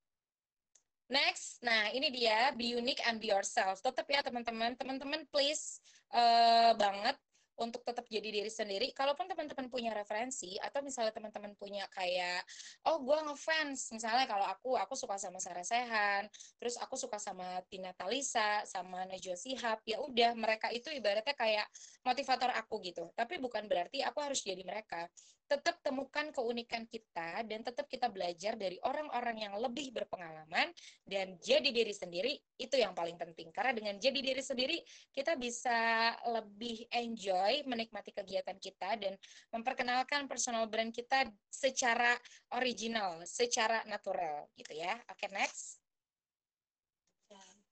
Next. Nah, ini dia be unique and be yourself. Tetap ya teman-teman. Teman-teman please uh, banget untuk tetap jadi diri sendiri. Kalaupun teman-teman punya referensi atau misalnya teman-teman punya kayak oh gue ngefans misalnya kalau aku aku suka sama Sarah Sehan, terus aku suka sama Tina Talisa, sama Najwa Sihab, ya udah mereka itu ibaratnya kayak motivator aku gitu. Tapi bukan berarti aku harus jadi mereka tetap temukan keunikan kita dan tetap kita belajar dari orang-orang yang lebih berpengalaman dan jadi diri sendiri itu yang paling penting karena dengan jadi diri sendiri kita bisa lebih enjoy menikmati kegiatan kita dan memperkenalkan personal brand kita secara original, secara natural gitu ya. Oke, okay, next.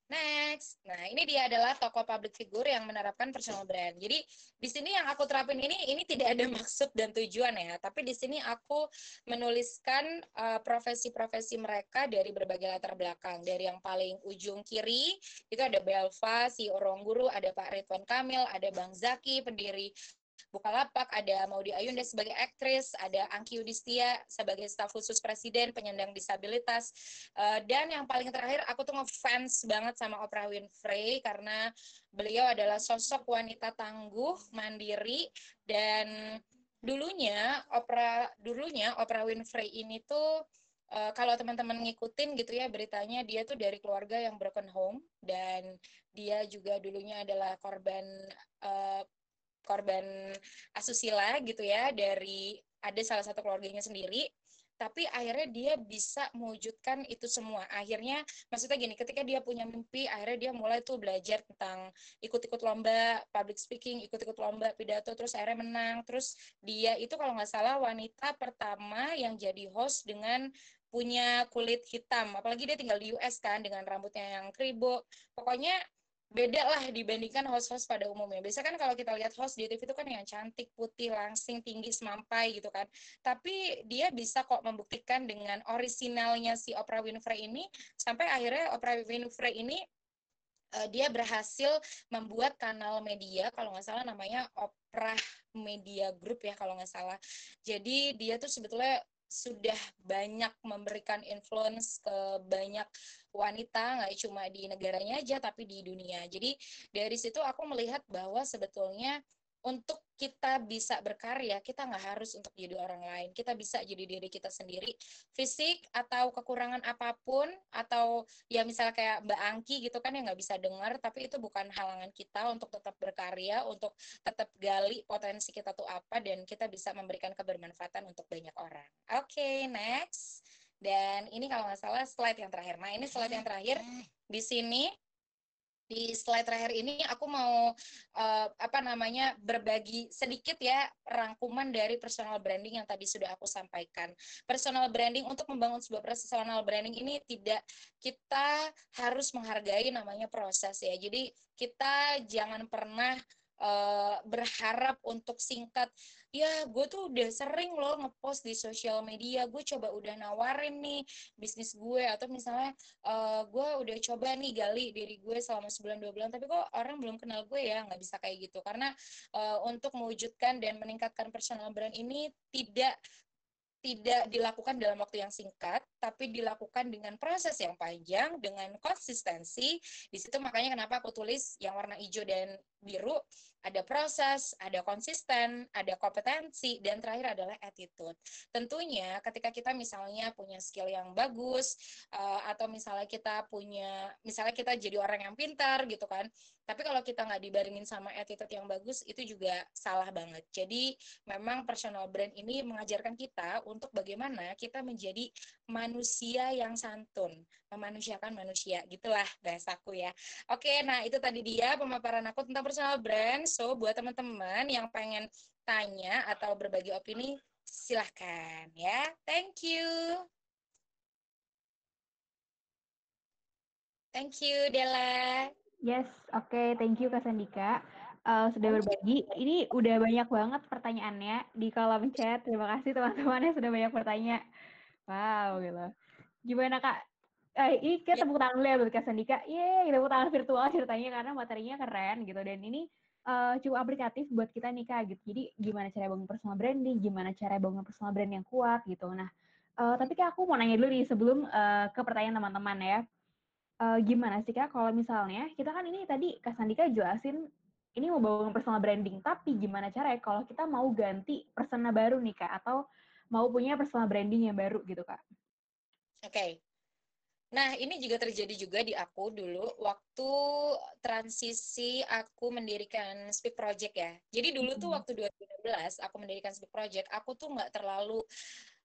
Next. Nah, ini dia adalah tokoh public figure yang menerapkan personal brand. Jadi, di sini yang aku terapin ini ini tidak ada maksud dan tujuan ya, tapi di sini aku menuliskan uh, profesi-profesi mereka dari berbagai latar belakang. Dari yang paling ujung kiri itu ada Belva, si Orang Guru, ada Pak Ridwan Kamil, ada Bang Zaki, pendiri Bukalapak, ada Maudi Ayunda sebagai aktris, ada Angki Yudhistia sebagai staf khusus presiden penyandang disabilitas, uh, dan yang paling terakhir aku tuh ngefans banget sama Oprah Winfrey karena beliau adalah sosok wanita tangguh, mandiri, dan dulunya Oprah dulunya Oprah Winfrey ini tuh uh, kalau teman-teman ngikutin gitu ya beritanya dia tuh dari keluarga yang broken home dan dia juga dulunya adalah korban uh, korban asusila gitu ya dari ada salah satu keluarganya sendiri tapi akhirnya dia bisa mewujudkan itu semua. Akhirnya maksudnya gini, ketika dia punya mimpi, akhirnya dia mulai tuh belajar tentang ikut-ikut lomba public speaking, ikut-ikut lomba pidato, terus akhirnya menang. Terus dia itu kalau nggak salah wanita pertama yang jadi host dengan punya kulit hitam. Apalagi dia tinggal di US kan dengan rambutnya yang kribo. Pokoknya beda lah dibandingkan host-host pada umumnya. Biasa kan kalau kita lihat host di TV itu kan yang cantik, putih, langsing, tinggi, semampai gitu kan. Tapi dia bisa kok membuktikan dengan orisinalnya si Oprah Winfrey ini sampai akhirnya Oprah Winfrey ini uh, dia berhasil membuat kanal media kalau nggak salah namanya Oprah Media Group ya kalau nggak salah. Jadi dia tuh sebetulnya sudah banyak memberikan influence ke banyak wanita nggak cuma di negaranya aja tapi di dunia. Jadi dari situ aku melihat bahwa sebetulnya untuk kita bisa berkarya, kita nggak harus untuk jadi orang lain. Kita bisa jadi diri kita sendiri. Fisik atau kekurangan apa pun, atau ya misalnya kayak Mbak Angki gitu kan yang nggak bisa dengar, tapi itu bukan halangan kita untuk tetap berkarya, untuk tetap gali potensi kita tuh apa, dan kita bisa memberikan kebermanfaatan untuk banyak orang. Oke, okay, next. Dan ini kalau nggak salah slide yang terakhir. Nah, ini slide yang terakhir. Di sini di slide terakhir ini aku mau uh, apa namanya berbagi sedikit ya rangkuman dari personal branding yang tadi sudah aku sampaikan. Personal branding untuk membangun sebuah personal branding ini tidak kita harus menghargai namanya proses ya. Jadi kita jangan pernah uh, berharap untuk singkat ya gue tuh udah sering loh ngepost di sosial media gue coba udah nawarin nih bisnis gue atau misalnya uh, gue udah coba nih gali diri gue selama sebulan dua bulan tapi kok orang belum kenal gue ya nggak bisa kayak gitu. Karena uh, untuk mewujudkan dan meningkatkan personal brand ini tidak tidak dilakukan dalam waktu yang singkat, tapi dilakukan dengan proses yang panjang, dengan konsistensi. Di situ makanya kenapa aku tulis yang warna hijau dan biru, ada proses, ada konsisten, ada kompetensi, dan terakhir adalah attitude. Tentunya ketika kita misalnya punya skill yang bagus, uh, atau misalnya kita punya, misalnya kita jadi orang yang pintar gitu kan, tapi kalau kita nggak dibarengin sama attitude yang bagus, itu juga salah banget. Jadi memang personal brand ini mengajarkan kita untuk bagaimana kita menjadi manusia yang santun, memanusiakan manusia, gitulah bahasaku ya. Oke, nah itu tadi dia pemaparan aku tentang personal brand. So, buat teman-teman yang pengen tanya atau berbagi opini, silahkan ya. Thank you. Thank you, Della. Yes, oke. Okay. Thank you, Kak Sandika. Uh, sudah berbagi. Ini udah banyak banget pertanyaannya di kolom chat. Terima kasih teman-teman yang sudah banyak bertanya. Wow, gitu. Gimana, Kak? Eh, ini kita ya. tepuk tangan dulu ya buat Kak Sandika. Yeay, tepuk tangan virtual ceritanya karena materinya keren gitu. Dan ini uh, cukup aplikatif buat kita nih kak gitu. Jadi gimana cara bangun personal branding, gimana cara bangun personal brand yang kuat gitu. Nah, uh, tapi kak aku mau nanya dulu nih sebelum uh, ke pertanyaan teman-teman ya. Uh, gimana sih kak kalau misalnya kita kan ini tadi kak Sandika jelasin ini mau bangun personal branding, tapi gimana cara ya kalau kita mau ganti persona baru nih kak atau mau punya personal branding yang baru gitu kak? Oke, okay. Nah, ini juga terjadi juga di aku dulu waktu transisi aku mendirikan Speak Project ya. Jadi dulu tuh waktu 2016 aku mendirikan Speak Project, aku tuh nggak terlalu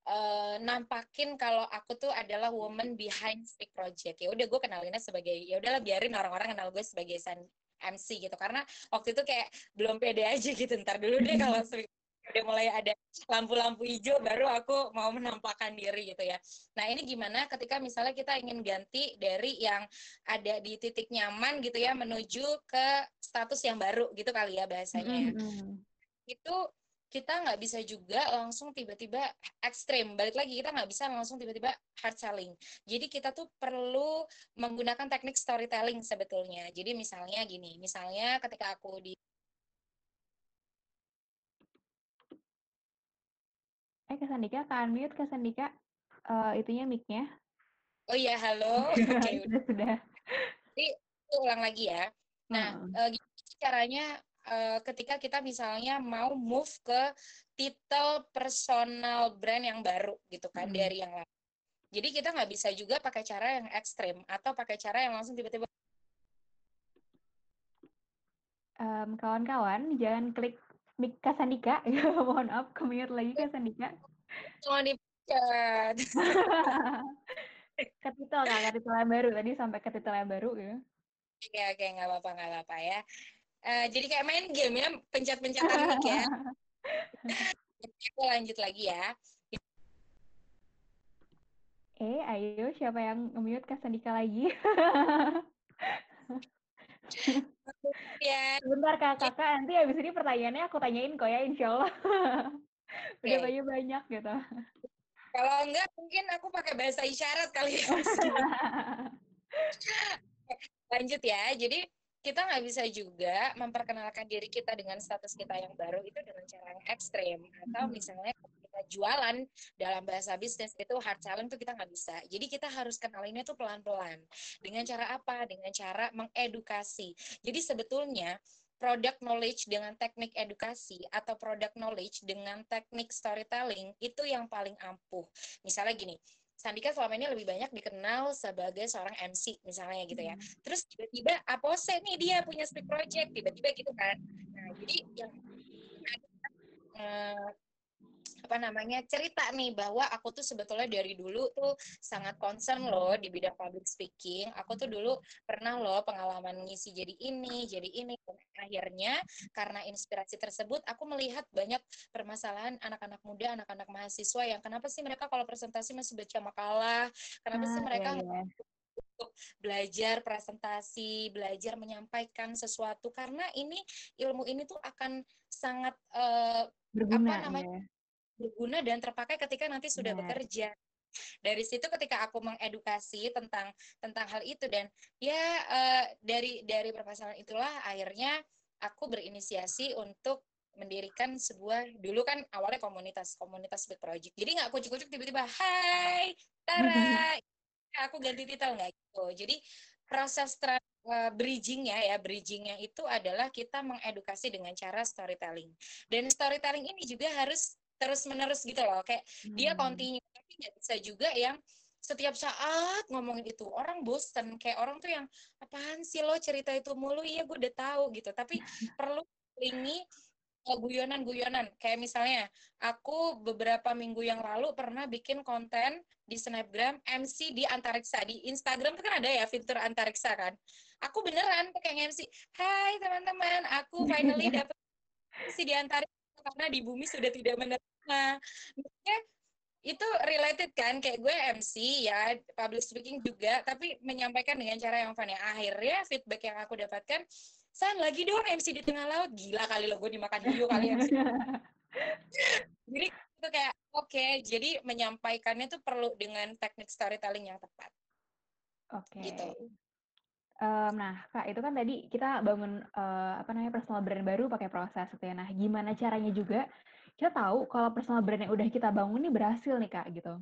uh, nampakin kalau aku tuh adalah woman behind Speak Project. Ya udah gue kenalinnya sebagai ya udahlah biarin orang-orang kenal gue sebagai San MC gitu karena waktu itu kayak belum pede aja gitu ntar dulu deh kalau udah mulai ada lampu-lampu hijau baru aku mau menampakkan diri gitu ya. Nah ini gimana ketika misalnya kita ingin ganti dari yang ada di titik nyaman gitu ya menuju ke status yang baru gitu kali ya bahasanya. Mm -hmm. Itu kita nggak bisa juga langsung tiba-tiba ekstrim. Balik lagi kita nggak bisa langsung tiba-tiba hard selling. Jadi kita tuh perlu menggunakan teknik storytelling sebetulnya. Jadi misalnya gini, misalnya ketika aku di Eh, Kak Sandika, Kak Unmute, Kak Sandika. Uh, itunya mic-nya. Oh iya, halo. Oke, okay, sudah, sudah. Jadi, ulang lagi ya. Nah, hmm. uh, gimana caranya uh, ketika kita misalnya mau move ke titel personal brand yang baru gitu kan, hmm. dari yang lain. Jadi kita nggak bisa juga pakai cara yang ekstrim atau pakai cara yang langsung tiba-tiba um, kawan-kawan jangan klik Mik Kasandika, mohon maaf, kemute lagi Kasandika. Cuma dipecat. ke titel nggak, ke titel yang baru tadi sampai ke titel yang baru ya. Oke oke nggak apa-apa nggak apa-apa ya. Uh, jadi kayak main game ya, pencet-pencetan mic ya. Aku lanjut lagi ya. Eh, ayo siapa yang nge-mute Kasandika lagi? ya. Sebentar kak, kakak nanti habis ini pertanyaannya aku tanyain kok ya, insya Allah. Udah okay. banyak banyak gitu. Kalau enggak, mungkin aku pakai bahasa isyarat kali ya. Lanjut ya. Jadi kita nggak bisa juga memperkenalkan diri kita dengan status kita yang baru itu dengan cara yang ekstrim. Atau hmm. misalnya kita jualan dalam bahasa bisnis itu hard selling itu kita nggak bisa. Jadi kita harus kenalinnya tuh pelan-pelan. Dengan cara apa? Dengan cara mengedukasi. Jadi sebetulnya product knowledge dengan teknik edukasi atau product knowledge dengan teknik storytelling itu yang paling ampuh. Misalnya gini Sandika selama ini lebih banyak dikenal sebagai seorang MC misalnya gitu ya. Hmm. Terus tiba-tiba Apose nih dia punya speak project tiba-tiba gitu kan. Nah, jadi yang uh, apa namanya cerita nih bahwa aku tuh sebetulnya dari dulu tuh sangat concern loh di bidang public speaking. Aku tuh dulu pernah loh pengalaman ngisi jadi ini, jadi ini. Akhirnya karena inspirasi tersebut aku melihat banyak permasalahan anak-anak muda, anak-anak mahasiswa yang kenapa sih mereka kalau presentasi masih baca makalah, kenapa ah, sih mereka iya, iya untuk belajar presentasi, belajar menyampaikan sesuatu karena ini ilmu ini tuh akan sangat uh, berguna apa namanya? Ya. Berguna dan terpakai ketika nanti sudah yeah. bekerja. Dari situ ketika aku mengedukasi tentang tentang hal itu dan ya uh, dari dari permasalahan itulah akhirnya aku berinisiasi untuk mendirikan sebuah dulu kan awalnya komunitas komunitas speed project. Jadi nggak kucuk-kucuk tiba-tiba hai Tara. Aku ganti titel nggak gitu. Jadi proses tra- uh, bridgingnya ya bridgingnya itu adalah kita mengedukasi dengan cara storytelling. Dan storytelling ini juga harus terus menerus gitu loh. Kayak hmm. dia continue tapi nggak bisa juga yang setiap saat ngomongin itu. Orang bosen kayak orang tuh yang apaan sih lo cerita itu mulu? Iya gue udah tahu gitu. Tapi perlu ini uh, guyonan-guyonan. Kayak misalnya aku beberapa minggu yang lalu pernah bikin konten di Snapgram MC di antariksa. Di Instagram kan ada ya fitur antariksa kan. Aku beneran pakai MC Hai teman-teman aku finally dapet MC di antariksa karena di bumi sudah tidak menerima. Maksudnya itu related kan kayak gue MC ya public speaking juga tapi menyampaikan dengan cara yang fun ya. Akhirnya feedback yang aku dapatkan San lagi dong MC di tengah laut. Gila kali lo gue dimakan hiu kali MC jadi itu kayak oke okay, jadi menyampaikannya tuh perlu dengan teknik storytelling yang tepat. Oke. Okay. gitu Um, nah, Kak, itu kan tadi kita bangun uh, apa namanya personal brand baru pakai proses gitu ya. Nah, gimana caranya juga kita tahu kalau personal brand yang udah kita bangun ini berhasil nih, Kak, gitu.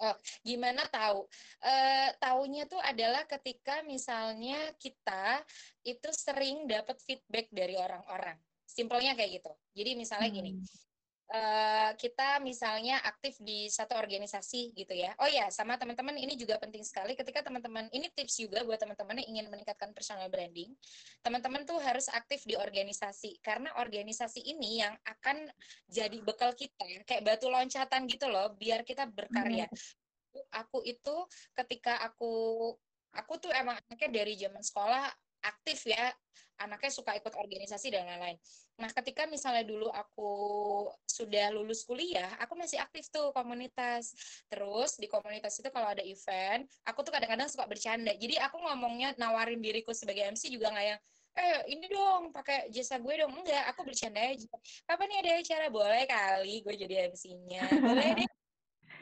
Oh, gimana tahu? Uh, taunya tuh adalah ketika misalnya kita itu sering dapat feedback dari orang-orang. Simpelnya kayak gitu. Jadi misalnya hmm. gini, uh, kita misalnya aktif di satu organisasi gitu ya. Oh ya, sama teman-teman ini juga penting sekali ketika teman-teman ini tips juga buat teman-teman yang ingin meningkatkan personal branding. Teman-teman tuh harus aktif di organisasi karena organisasi ini yang akan jadi bekal kita kayak batu loncatan gitu loh biar kita berkarya. Hmm. Aku itu ketika aku aku tuh emang anaknya dari zaman sekolah aktif ya anaknya suka ikut organisasi dan lain-lain. Nah, ketika misalnya dulu aku sudah lulus kuliah, aku masih aktif tuh komunitas. Terus di komunitas itu kalau ada event, aku tuh kadang-kadang suka bercanda. Jadi aku ngomongnya nawarin diriku sebagai MC juga nggak yang eh ini dong pakai jasa gue dong. Enggak aku bercanda aja. Kapan nih ada acara? Boleh kali gue jadi MC-nya boleh deh.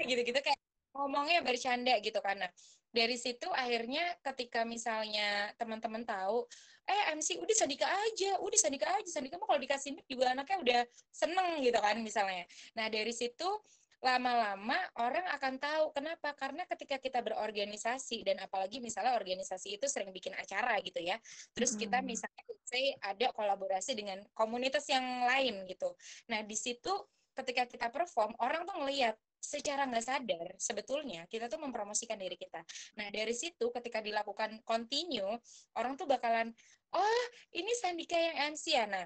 Gitu-gitu kayak ngomongnya bercanda gitu karena dari situ akhirnya ketika misalnya teman-teman tahu eh MC udah Sandika aja udah Sandika aja. Sandika mah kalau dikasih mic juga anaknya udah seneng gitu kan misalnya. Nah dari situ lama-lama orang akan tahu. Kenapa? Karena ketika kita berorganisasi dan apalagi misalnya organisasi itu sering bikin acara gitu ya. Terus kita misalnya say ada kolaborasi dengan komunitas yang lain gitu. Nah di situ ketika kita perform orang tuh ngelihat secara nggak sadar sebetulnya kita tuh mempromosikan diri kita. Nah dari situ ketika dilakukan continue orang tuh bakalan oh ini Sandika yang MC ya. Nah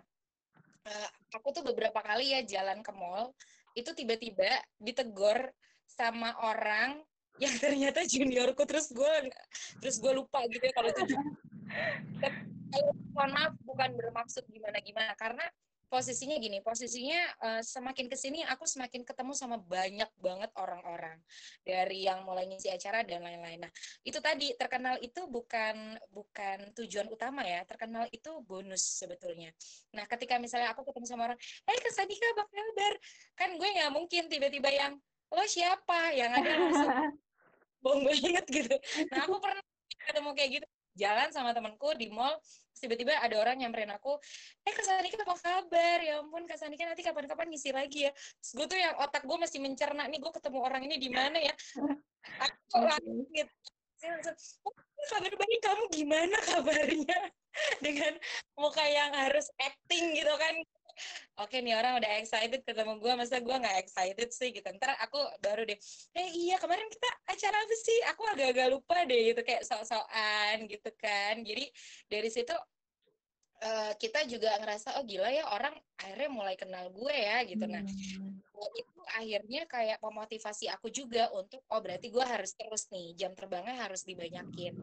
uh, aku tuh beberapa kali ya jalan ke mall itu tiba-tiba ditegur sama orang yang ternyata juniorku terus gue terus gue lupa gitu ya kalau itu kalau mohon maaf bukan bermaksud gimana gimana karena posisinya gini, posisinya uh, semakin ke sini aku semakin ketemu sama banyak banget orang-orang dari yang mulai ngisi acara dan lain-lain. Nah itu tadi terkenal itu bukan bukan tujuan utama ya, terkenal itu bonus sebetulnya. Nah ketika misalnya aku ketemu sama orang, eh hey, Sadika apa kabar? Kan gue nggak mungkin tiba-tiba yang lo siapa yang ada langsung bohong banget gitu. Nah aku pernah ketemu kayak gitu jalan sama temanku di mall tiba-tiba ada orang nyamperin aku eh Kak Sanika apa kabar? Ya ampun Kak Sanika nanti kapan-kapan ngisi lagi ya. Terus gue tuh yang otak gue masih mencerna nih gue ketemu orang ini di mana ya. Aku langsung gitu oh, kabar baik kamu gimana kabarnya? Dengan muka yang harus acting gitu kan oke nih orang udah excited ketemu gue masa gue nggak excited sih gitu. Ntar aku baru deh eh iya kemarin kita acara apa sih? Aku agak-agak lupa deh gitu kayak sok-sokan gitu kan. Jadi dari situ uh, kita juga ngerasa oh gila ya orang akhirnya mulai kenal gue ya gitu. Nah hmm. itu akhirnya kayak memotivasi aku juga untuk oh berarti gue harus terus nih jam terbangnya harus dibanyakin.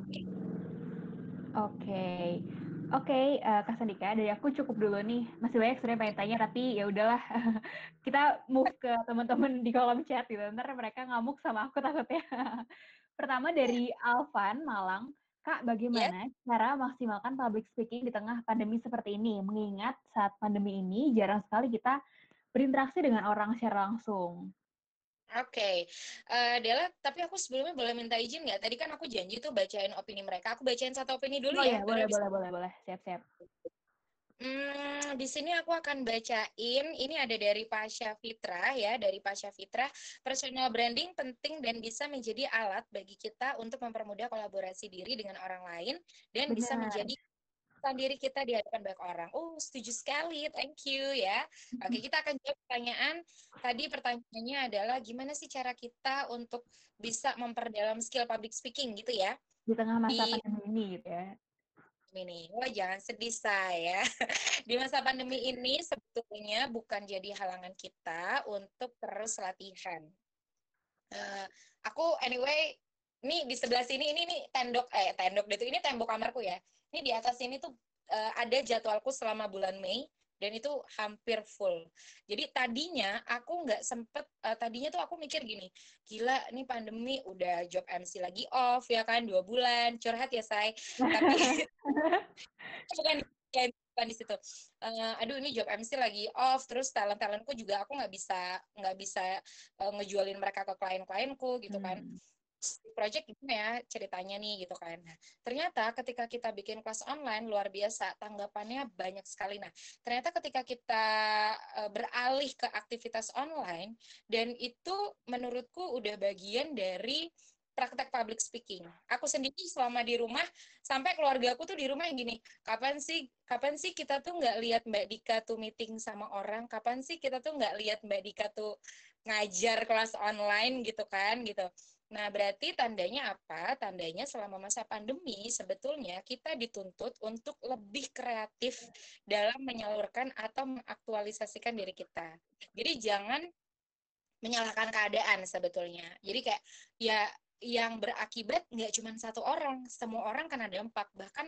Oke. okay. Oke, okay, uh, eh, Kak Sandika, dari aku cukup dulu nih. Masih banyak sebenarnya pengen tanya, tapi ya udahlah. kita move ke teman-teman di kolom chat gitu. Ntar mereka ngamuk sama aku takutnya. Pertama dari Alvan Malang, Kak, bagaimana yes. cara maksimalkan public speaking di tengah pandemi seperti ini? Mengingat saat pandemi ini jarang sekali kita berinteraksi dengan orang secara langsung. Oke, okay. uh, eh, Dela, tapi aku sebelumnya boleh minta izin nggak? Tadi kan aku janji tuh bacain opini mereka. Aku bacain satu opini dulu oh, ya. ya boleh, boleh, boleh, boleh. Siap, siap. Hmm, di sini aku akan bacain. Ini ada dari Pasha Fitra ya, dari Pasha Fitra. Personal branding penting dan bisa menjadi alat bagi kita untuk mempermudah kolaborasi diri dengan orang lain dan Benar. bisa menjadi diri kita di hadapan banyak orang. Oh, setuju sekali. Thank you ya. Oke, kita akan jawab pertanyaan. Tadi pertanyaannya adalah gimana sih cara kita untuk bisa memperdalam skill public speaking gitu ya? Di tengah masa di... pandemi ini gitu ya. Ini, wah jangan sedih saya. Di masa pandemi ini sebetulnya bukan jadi halangan kita untuk terus latihan. Uh, aku anyway, ini di sebelah sini ini nih tendok eh tendok itu ini tembok kamarku ya ini di atas ini tuh uh, ada jadwalku selama bulan Mei dan itu hampir full. Jadi tadinya aku nggak sempet, uh, tadinya tuh aku mikir gini, gila nih pandemi udah job MC lagi off ya kan dua bulan, curhat ya say. Tapi bukan bukan di situ. Uh, aduh ini job MC lagi off, terus talent talentku juga aku nggak bisa nggak bisa uh, ngejualin mereka ke klien-klienku gitu kan. Hmm project gimana ya ceritanya nih gitu kan. Nah, ternyata ketika kita bikin kelas online luar biasa tanggapannya banyak sekali. Nah, ternyata ketika kita uh, beralih ke aktivitas online dan itu menurutku udah bagian dari praktek public speaking. Aku sendiri selama di rumah sampai keluarga aku tuh di rumah yang gini, kapan sih kapan sih kita tuh nggak lihat Mbak Dika tuh meeting sama orang, kapan sih kita tuh nggak lihat Mbak Dika tuh ngajar kelas online gitu kan gitu. Nah, berarti tandanya apa? Tandanya selama masa pandemi sebetulnya kita dituntut untuk lebih kreatif dalam menyalurkan atau mengaktualisasikan diri kita. Jadi jangan menyalahkan keadaan sebetulnya. Jadi kayak ya yang berakibat nggak cuma satu orang, semua orang kena dampak. Bahkan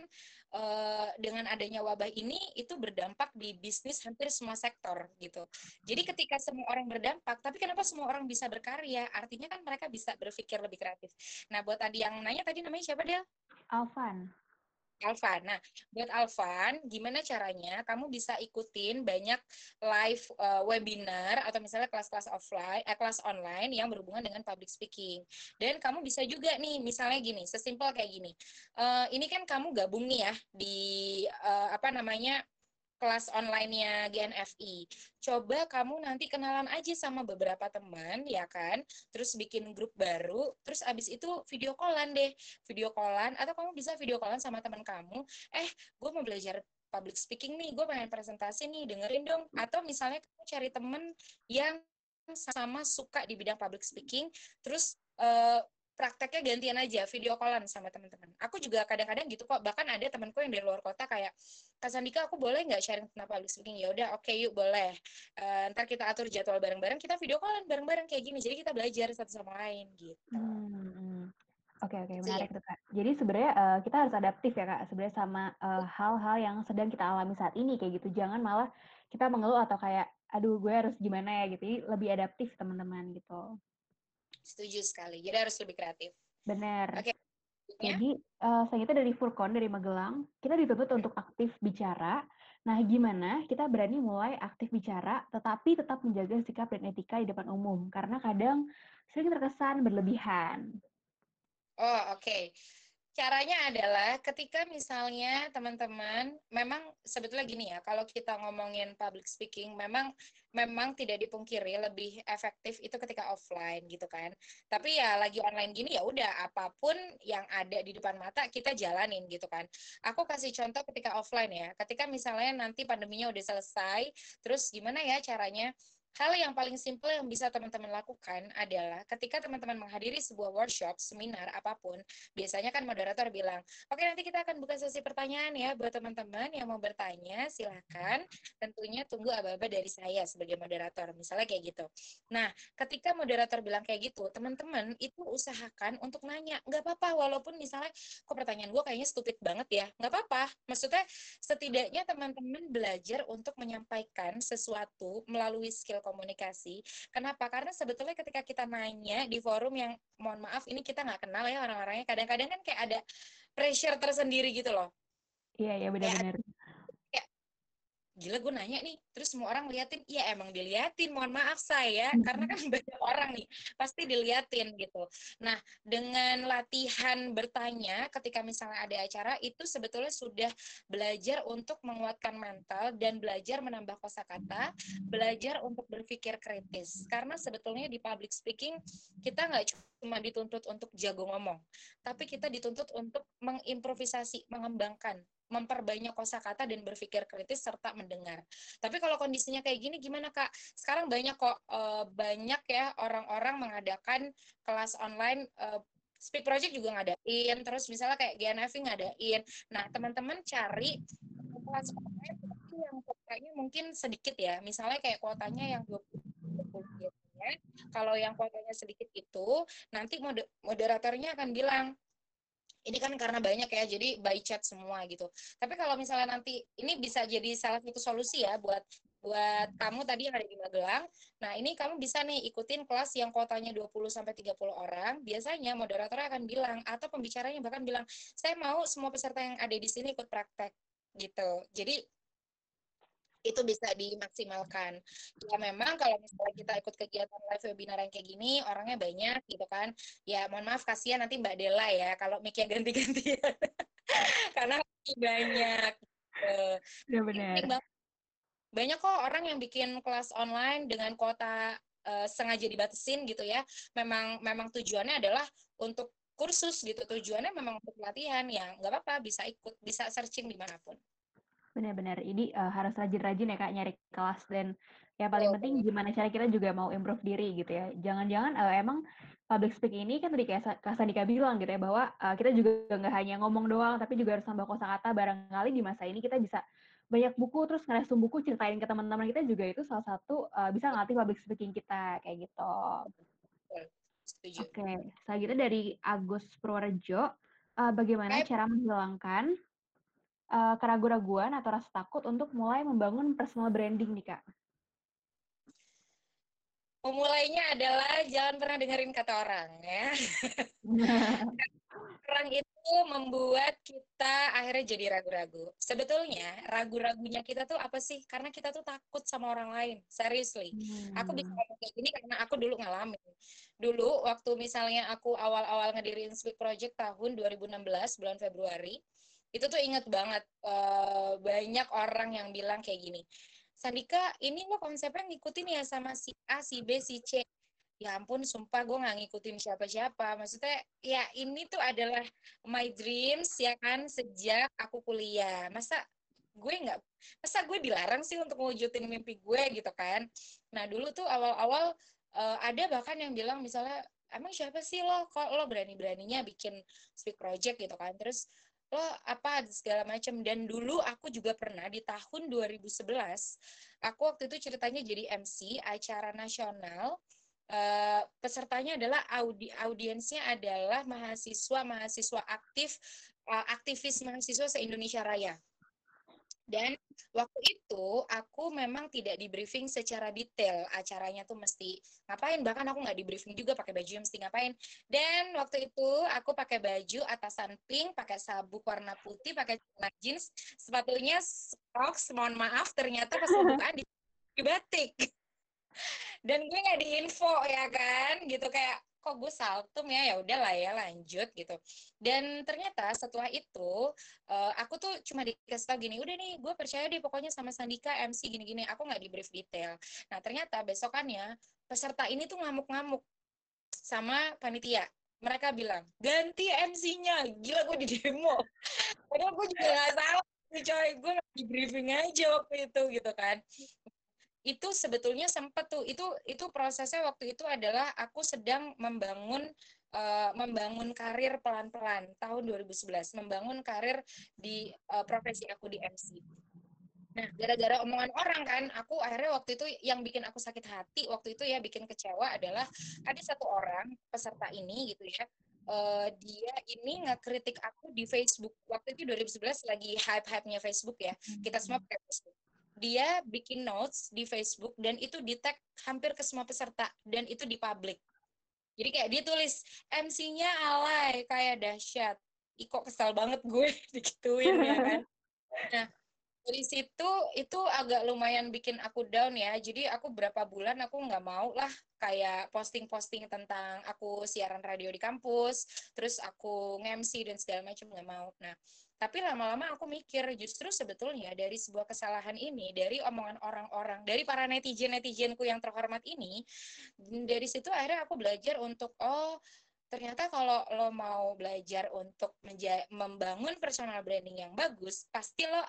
uh, dengan adanya wabah ini itu berdampak di bisnis hampir semua sektor gitu. Jadi ketika semua orang berdampak, tapi kenapa semua orang bisa berkarya? Artinya kan mereka bisa berpikir lebih kreatif. Nah, buat tadi yang nanya tadi namanya siapa dia? Alvan. Alvan. Nah, buat Alvan, gimana caranya kamu bisa ikutin banyak live uh, webinar atau misalnya kelas-kelas offline, eh, kelas online yang berhubungan dengan public speaking. Dan kamu bisa juga nih, misalnya gini, sesimpel kayak gini. Uh, ini kan kamu gabung nih ya di uh, apa namanya kelas online-nya GNFI. Coba kamu nanti kenalan aja sama beberapa teman, ya kan? Terus bikin grup baru, terus abis itu video callan deh. Video callan, atau kamu bisa video callan sama teman kamu. Eh, gue mau belajar public speaking nih, gue pengen presentasi nih, dengerin dong. Atau misalnya kamu cari temen yang sama suka di bidang public speaking, terus uh, prakteknya gantian aja video callan sama teman-teman. Aku juga kadang-kadang gitu kok. Bahkan ada temanku yang dari luar kota kayak Kak Sandika aku boleh nggak sharing tentang public speaking? Ya udah oke okay, yuk boleh. Uh, ntar kita atur jadwal bareng-bareng. Kita video callan bareng-bareng kayak gini. Jadi kita belajar satu sama lain gitu. Hmm, hmm. Oke oke menarik tuh kak. Jadi sebenarnya uh, kita harus adaptif ya kak. Sebenarnya sama eh, hal-hal uh, yang sedang kita alami saat ini kayak gitu. Jangan malah kita mengeluh atau kayak aduh gue harus gimana ya gitu. Jadi lebih adaptif teman-teman gitu. Setuju sekali. Jadi harus lebih kreatif. Benar. Oke. Okay. Jadi uh, selanjutnya dari Furkon dari Magelang, kita dituntut untuk aktif bicara. Nah, gimana kita berani mulai aktif bicara, tetapi tetap menjaga sikap dan etika di depan umum? Karena kadang sering terkesan berlebihan. Oh, oke. Okay caranya adalah ketika misalnya teman-teman memang sebetulnya gini ya kalau kita ngomongin public speaking memang memang tidak dipungkiri lebih efektif itu ketika offline gitu kan. Tapi ya lagi online gini ya udah apa pun yang ada di depan mata kita jalanin gitu kan. Aku kasih contoh ketika offline ya ketika misalnya nanti pandeminya udah selesai terus gimana ya caranya Hal yang paling simpel yang bisa teman-teman lakukan adalah ketika teman-teman menghadiri sebuah workshop, seminar, apa pun, biasanya kan moderator bilang, oke nanti kita akan buka sesi pertanyaan ya buat teman-teman yang mau bertanya, silahkan. Tentunya tunggu aba-aba dari saya sebagai moderator, misalnya kayak gitu. Nah, ketika moderator bilang kayak gitu, teman-teman itu usahakan untuk nanya, nggak apa-apa, walaupun misalnya, kok pertanyaan gue kayaknya stupid banget ya, nggak apa-apa. Maksudnya, setidaknya teman-teman belajar untuk menyampaikan sesuatu melalui skill berkomunikasi. Kenapa? Karena sebetulnya ketika kita nanya di forum yang mohon maaf ini kita nggak kenal ya orang-orangnya. Kadang-kadang kan kayak ada pressure tersendiri gitu loh. Iya iya benar-benar gila gue nanya nih terus semua orang liatin ya emang diliatin mohon maaf saya. Karena kan banyak orang nih pasti diliatin gitu. Nah dengan latihan bertanya ketika misalnya ada acara itu sebetulnya sudah belajar untuk menguatkan mental dan belajar menambah kosakata belajar untuk berpikir kritis. Karena sebetulnya di public speaking kita nggak cuma dituntut untuk jago ngomong tapi kita dituntut untuk mengimprovisasi mengembangkan memperbanyak kosakata dan berpikir kritis serta mendengar. Tapi kalau kondisinya kayak gini gimana Kak? Sekarang banyak kok uh, banyak ya orang-orang mengadakan kelas online uh, Speak Project juga ngadain, terus misalnya kayak GNFV ngadain. Nah, teman-teman cari kelas online yang kuotanya mungkin sedikit ya. Misalnya kayak kuotanya yang 20 20 ya. Kalau yang kuotanya sedikit itu, nanti moderatornya akan bilang, ini kan karena banyak ya jadi by chat semua gitu. Tapi kalau misalnya nanti ini bisa jadi salah satu solusi ya buat buat kamu tadi yang ada di Magelang. Nah ini kamu bisa nih ikutin kelas yang kuotanya 20 sampai 30 orang. Biasanya moderator akan bilang atau pembicaranya bahkan bilang saya mau semua peserta yang ada di sini ikut praktek gitu. Jadi itu bisa dimaksimalkan. Ya memang kalau misalnya kita ikut kegiatan live webinar yang kayak gini, orangnya banyak gitu kan. Ya mohon maaf kasihan nanti Mbak Dela ya kalau mic-nya ganti-gantian. Karena banyak. Gitu. Ya benar. Banyak kok orang yang bikin kelas online dengan kuota uh, sengaja dibatasin gitu ya. Memang memang tujuannya adalah untuk kursus gitu. Tujuannya memang untuk latihan ya. Nggak apa-apa, bisa ikut, bisa searching di mana pun. Benar-benar. Ini uh, harus rajin-rajin ya Kak nyari kelas dan yang paling oh, penting gimana cara kita juga mau improve diri gitu ya. Jangan-jangan uh, emang public speaking ini kan tadi kayak Kak Sandika bilang gitu ya bahwa uh, kita juga nggak hanya ngomong doang tapi juga harus tambah kosakata barangkali di masa ini kita bisa banyak buku terus ngeresum buku ceritain ke teman-teman kita juga itu salah satu uh, bisa ngelatih public speaking kita kayak gitu. Oke, okay. selanjutnya dari Agus Purworejo, uh, bagaimana cara menghilangkan uh, keraguan-raguan atau rasa takut untuk mulai membangun personal branding nih Kak? Memulainya adalah jangan pernah dengerin kata orang ya. orang itu membuat kita akhirnya jadi ragu-ragu. Sebetulnya ragu-ragunya kita tuh apa sih? Karena kita tuh takut sama orang lain. Seriously. Hmm. Aku bisa ngomong kayak gini karena aku dulu ngalamin. Dulu waktu misalnya aku awal-awal ngedirin Speak Project tahun 2016 bulan Februari, itu tuh inget banget uh, banyak orang yang bilang kayak gini Sandika ini lo konsepnya ngikutin ya sama si A si B si C. Ya ampun sumpah gue nggak ngikutin siapa-siapa. Maksudnya ya ini tuh adalah my dreams ya kan sejak aku kuliah. Masa gue nggak masa gue dilarang sih untuk mewujudin mimpi gue gitu kan? Nah dulu tuh awal-awal uh, ada bahkan yang bilang misalnya emang siapa sih lo? Kok lo berani-beraninya bikin speak project gitu kan? Terus lo apa segala macam. Dan dulu aku juga pernah di tahun 2011 aku waktu itu ceritanya jadi MC acara nasional. Uh, pesertanya adalah audi audiensnya adalah mahasiswa mahasiswa aktif uh, aktivis mahasiswa se Indonesia Raya dan waktu itu aku memang tidak di briefing secara detail. Acaranya tuh mesti ngapain? Bahkan aku nggak di briefing juga pakai baju yang mesti ngapain? Dan waktu itu aku pakai baju atasan pink pakai sabuk warna putih pakai celana jeans. Sepatunya Crocs mohon maaf ternyata pas pembukaan di batik. Dan gue nggak diinfo ya kan? Gitu kayak kok gue saltum ya ya udahlah ya lanjut gitu. Dan ternyata setelah itu uh, aku tuh cuma dikasih tau gini udah nih gue percaya deh pokoknya sama Sandika MC gini-gini aku nggak di brief detail. Nah ternyata besokannya peserta ini tuh ngamuk-ngamuk sama panitia. Mereka bilang ganti MC-nya gila gue di demo. Padahal gue juga gak salah coy. Gue di briefing aja waktu itu gitu kan itu sebetulnya sempat tuh itu itu prosesnya waktu itu adalah aku sedang membangun uh, membangun karir pelan-pelan tahun 2011 membangun karir di uh, profesi aku di MC. Nah, gara-gara omongan orang kan, aku akhirnya waktu itu yang bikin aku sakit hati waktu itu ya bikin kecewa adalah ada satu orang peserta ini gitu ya. Uh, dia ini ngekritik aku di Facebook. Waktu itu 2011 lagi hype-hype-nya Facebook ya. Kita semua pakai Facebook dia bikin notes di Facebook dan itu di tag hampir ke semua peserta dan itu di publik. Jadi kayak dia tulis MC-nya alay kayak dahsyat. Iko kesal banget gue dikituin ya kan. Nah, dari situ itu agak lumayan bikin aku down ya. Jadi aku berapa bulan aku nggak mau lah kayak posting-posting tentang aku siaran radio di kampus, terus aku nge-MC dan segala macam nggak mau. Nah, tapi lama-lama aku mikir justru sebetulnya dari sebuah kesalahan ini, dari omongan orang-orang, dari para netizen-netizenku yang terhormat ini, dari situ akhirnya aku belajar untuk oh ternyata kalau lo mau belajar untuk membangun personal branding yang bagus, pasti lo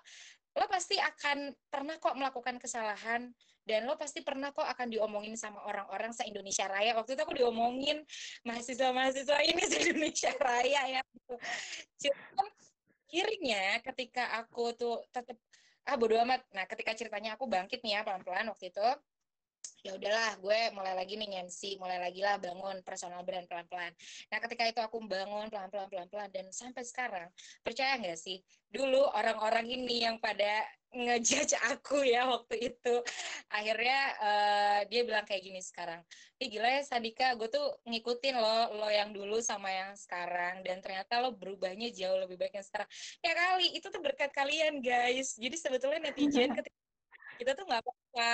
lo pasti akan pernah kok melakukan kesalahan dan lo pasti pernah kok akan diomongin sama orang-orang se-Indonesia Raya. Waktu itu aku diomongin mahasiswa-mahasiswa ini se-Indonesia Raya ya. Cuman akhirnya ketika aku tuh tetap ah bodo amat. Nah, ketika ceritanya aku bangkit nih ya pelan-pelan waktu itu, ya udahlah gue mulai lagi nih ngensi mulai lagi lah bangun personal brand pelan-pelan. Nah ketika itu aku bangun pelan-pelan pelan-pelan dan sampai sekarang percaya nggak sih dulu orang-orang ini yang pada ngejudge aku ya waktu itu akhirnya uh, dia bilang kayak gini sekarang Ih gila ya Sandika gue tuh ngikutin lo lo yang dulu sama yang sekarang dan ternyata lo berubahnya jauh lebih baik yang sekarang. Ya kali itu tuh berkat kalian guys. Jadi sebetulnya netizen ketika kita tuh nggak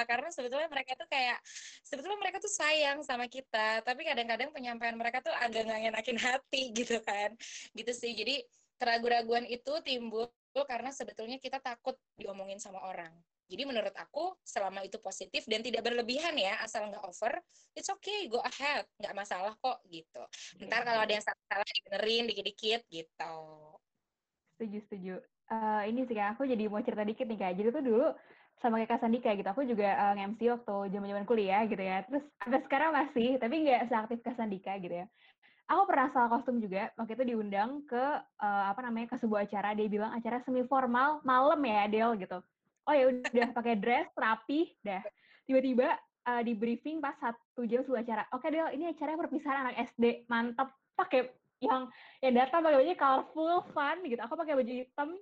karena sebetulnya mereka tuh kayak sebetulnya mereka tuh sayang sama kita tapi kadang-kadang penyampaian mereka tuh agak nggak hati gitu kan. Gitu sih. Jadi keraguan-raguan itu timbul karena sebetulnya kita takut diomongin sama orang. Jadi menurut aku selama itu positif dan tidak berlebihan ya asal nggak over it's okay go ahead nggak masalah kok gitu. Ntar kalau ada yang salah-salah dibenerin dikit-dikit gitu. Setuju setuju. Uh, ini sih kak aku jadi mau cerita dikit nih kak. Jadi tuh dulu sama kayak Kak Sandika gitu. Aku juga uh, nge-MC waktu zaman-zaman kuliah gitu ya. Terus sampai sekarang masih, tapi nggak seaktif Kak Sandika gitu ya. Aku pernah salah kostum juga. Waktu itu diundang ke uh, apa namanya ke sebuah acara. Dia bilang acara semi formal malam ya Del gitu. Oh ya udah pakai dress rapi, dah. Tiba-tiba uh, di briefing pas satu jam sebelum acara. Oke Del, ini acara perpisahan anak SD, mantep. Pakai yang yang datang pakai baju colorful, fun gitu. Aku pakai baju hitam,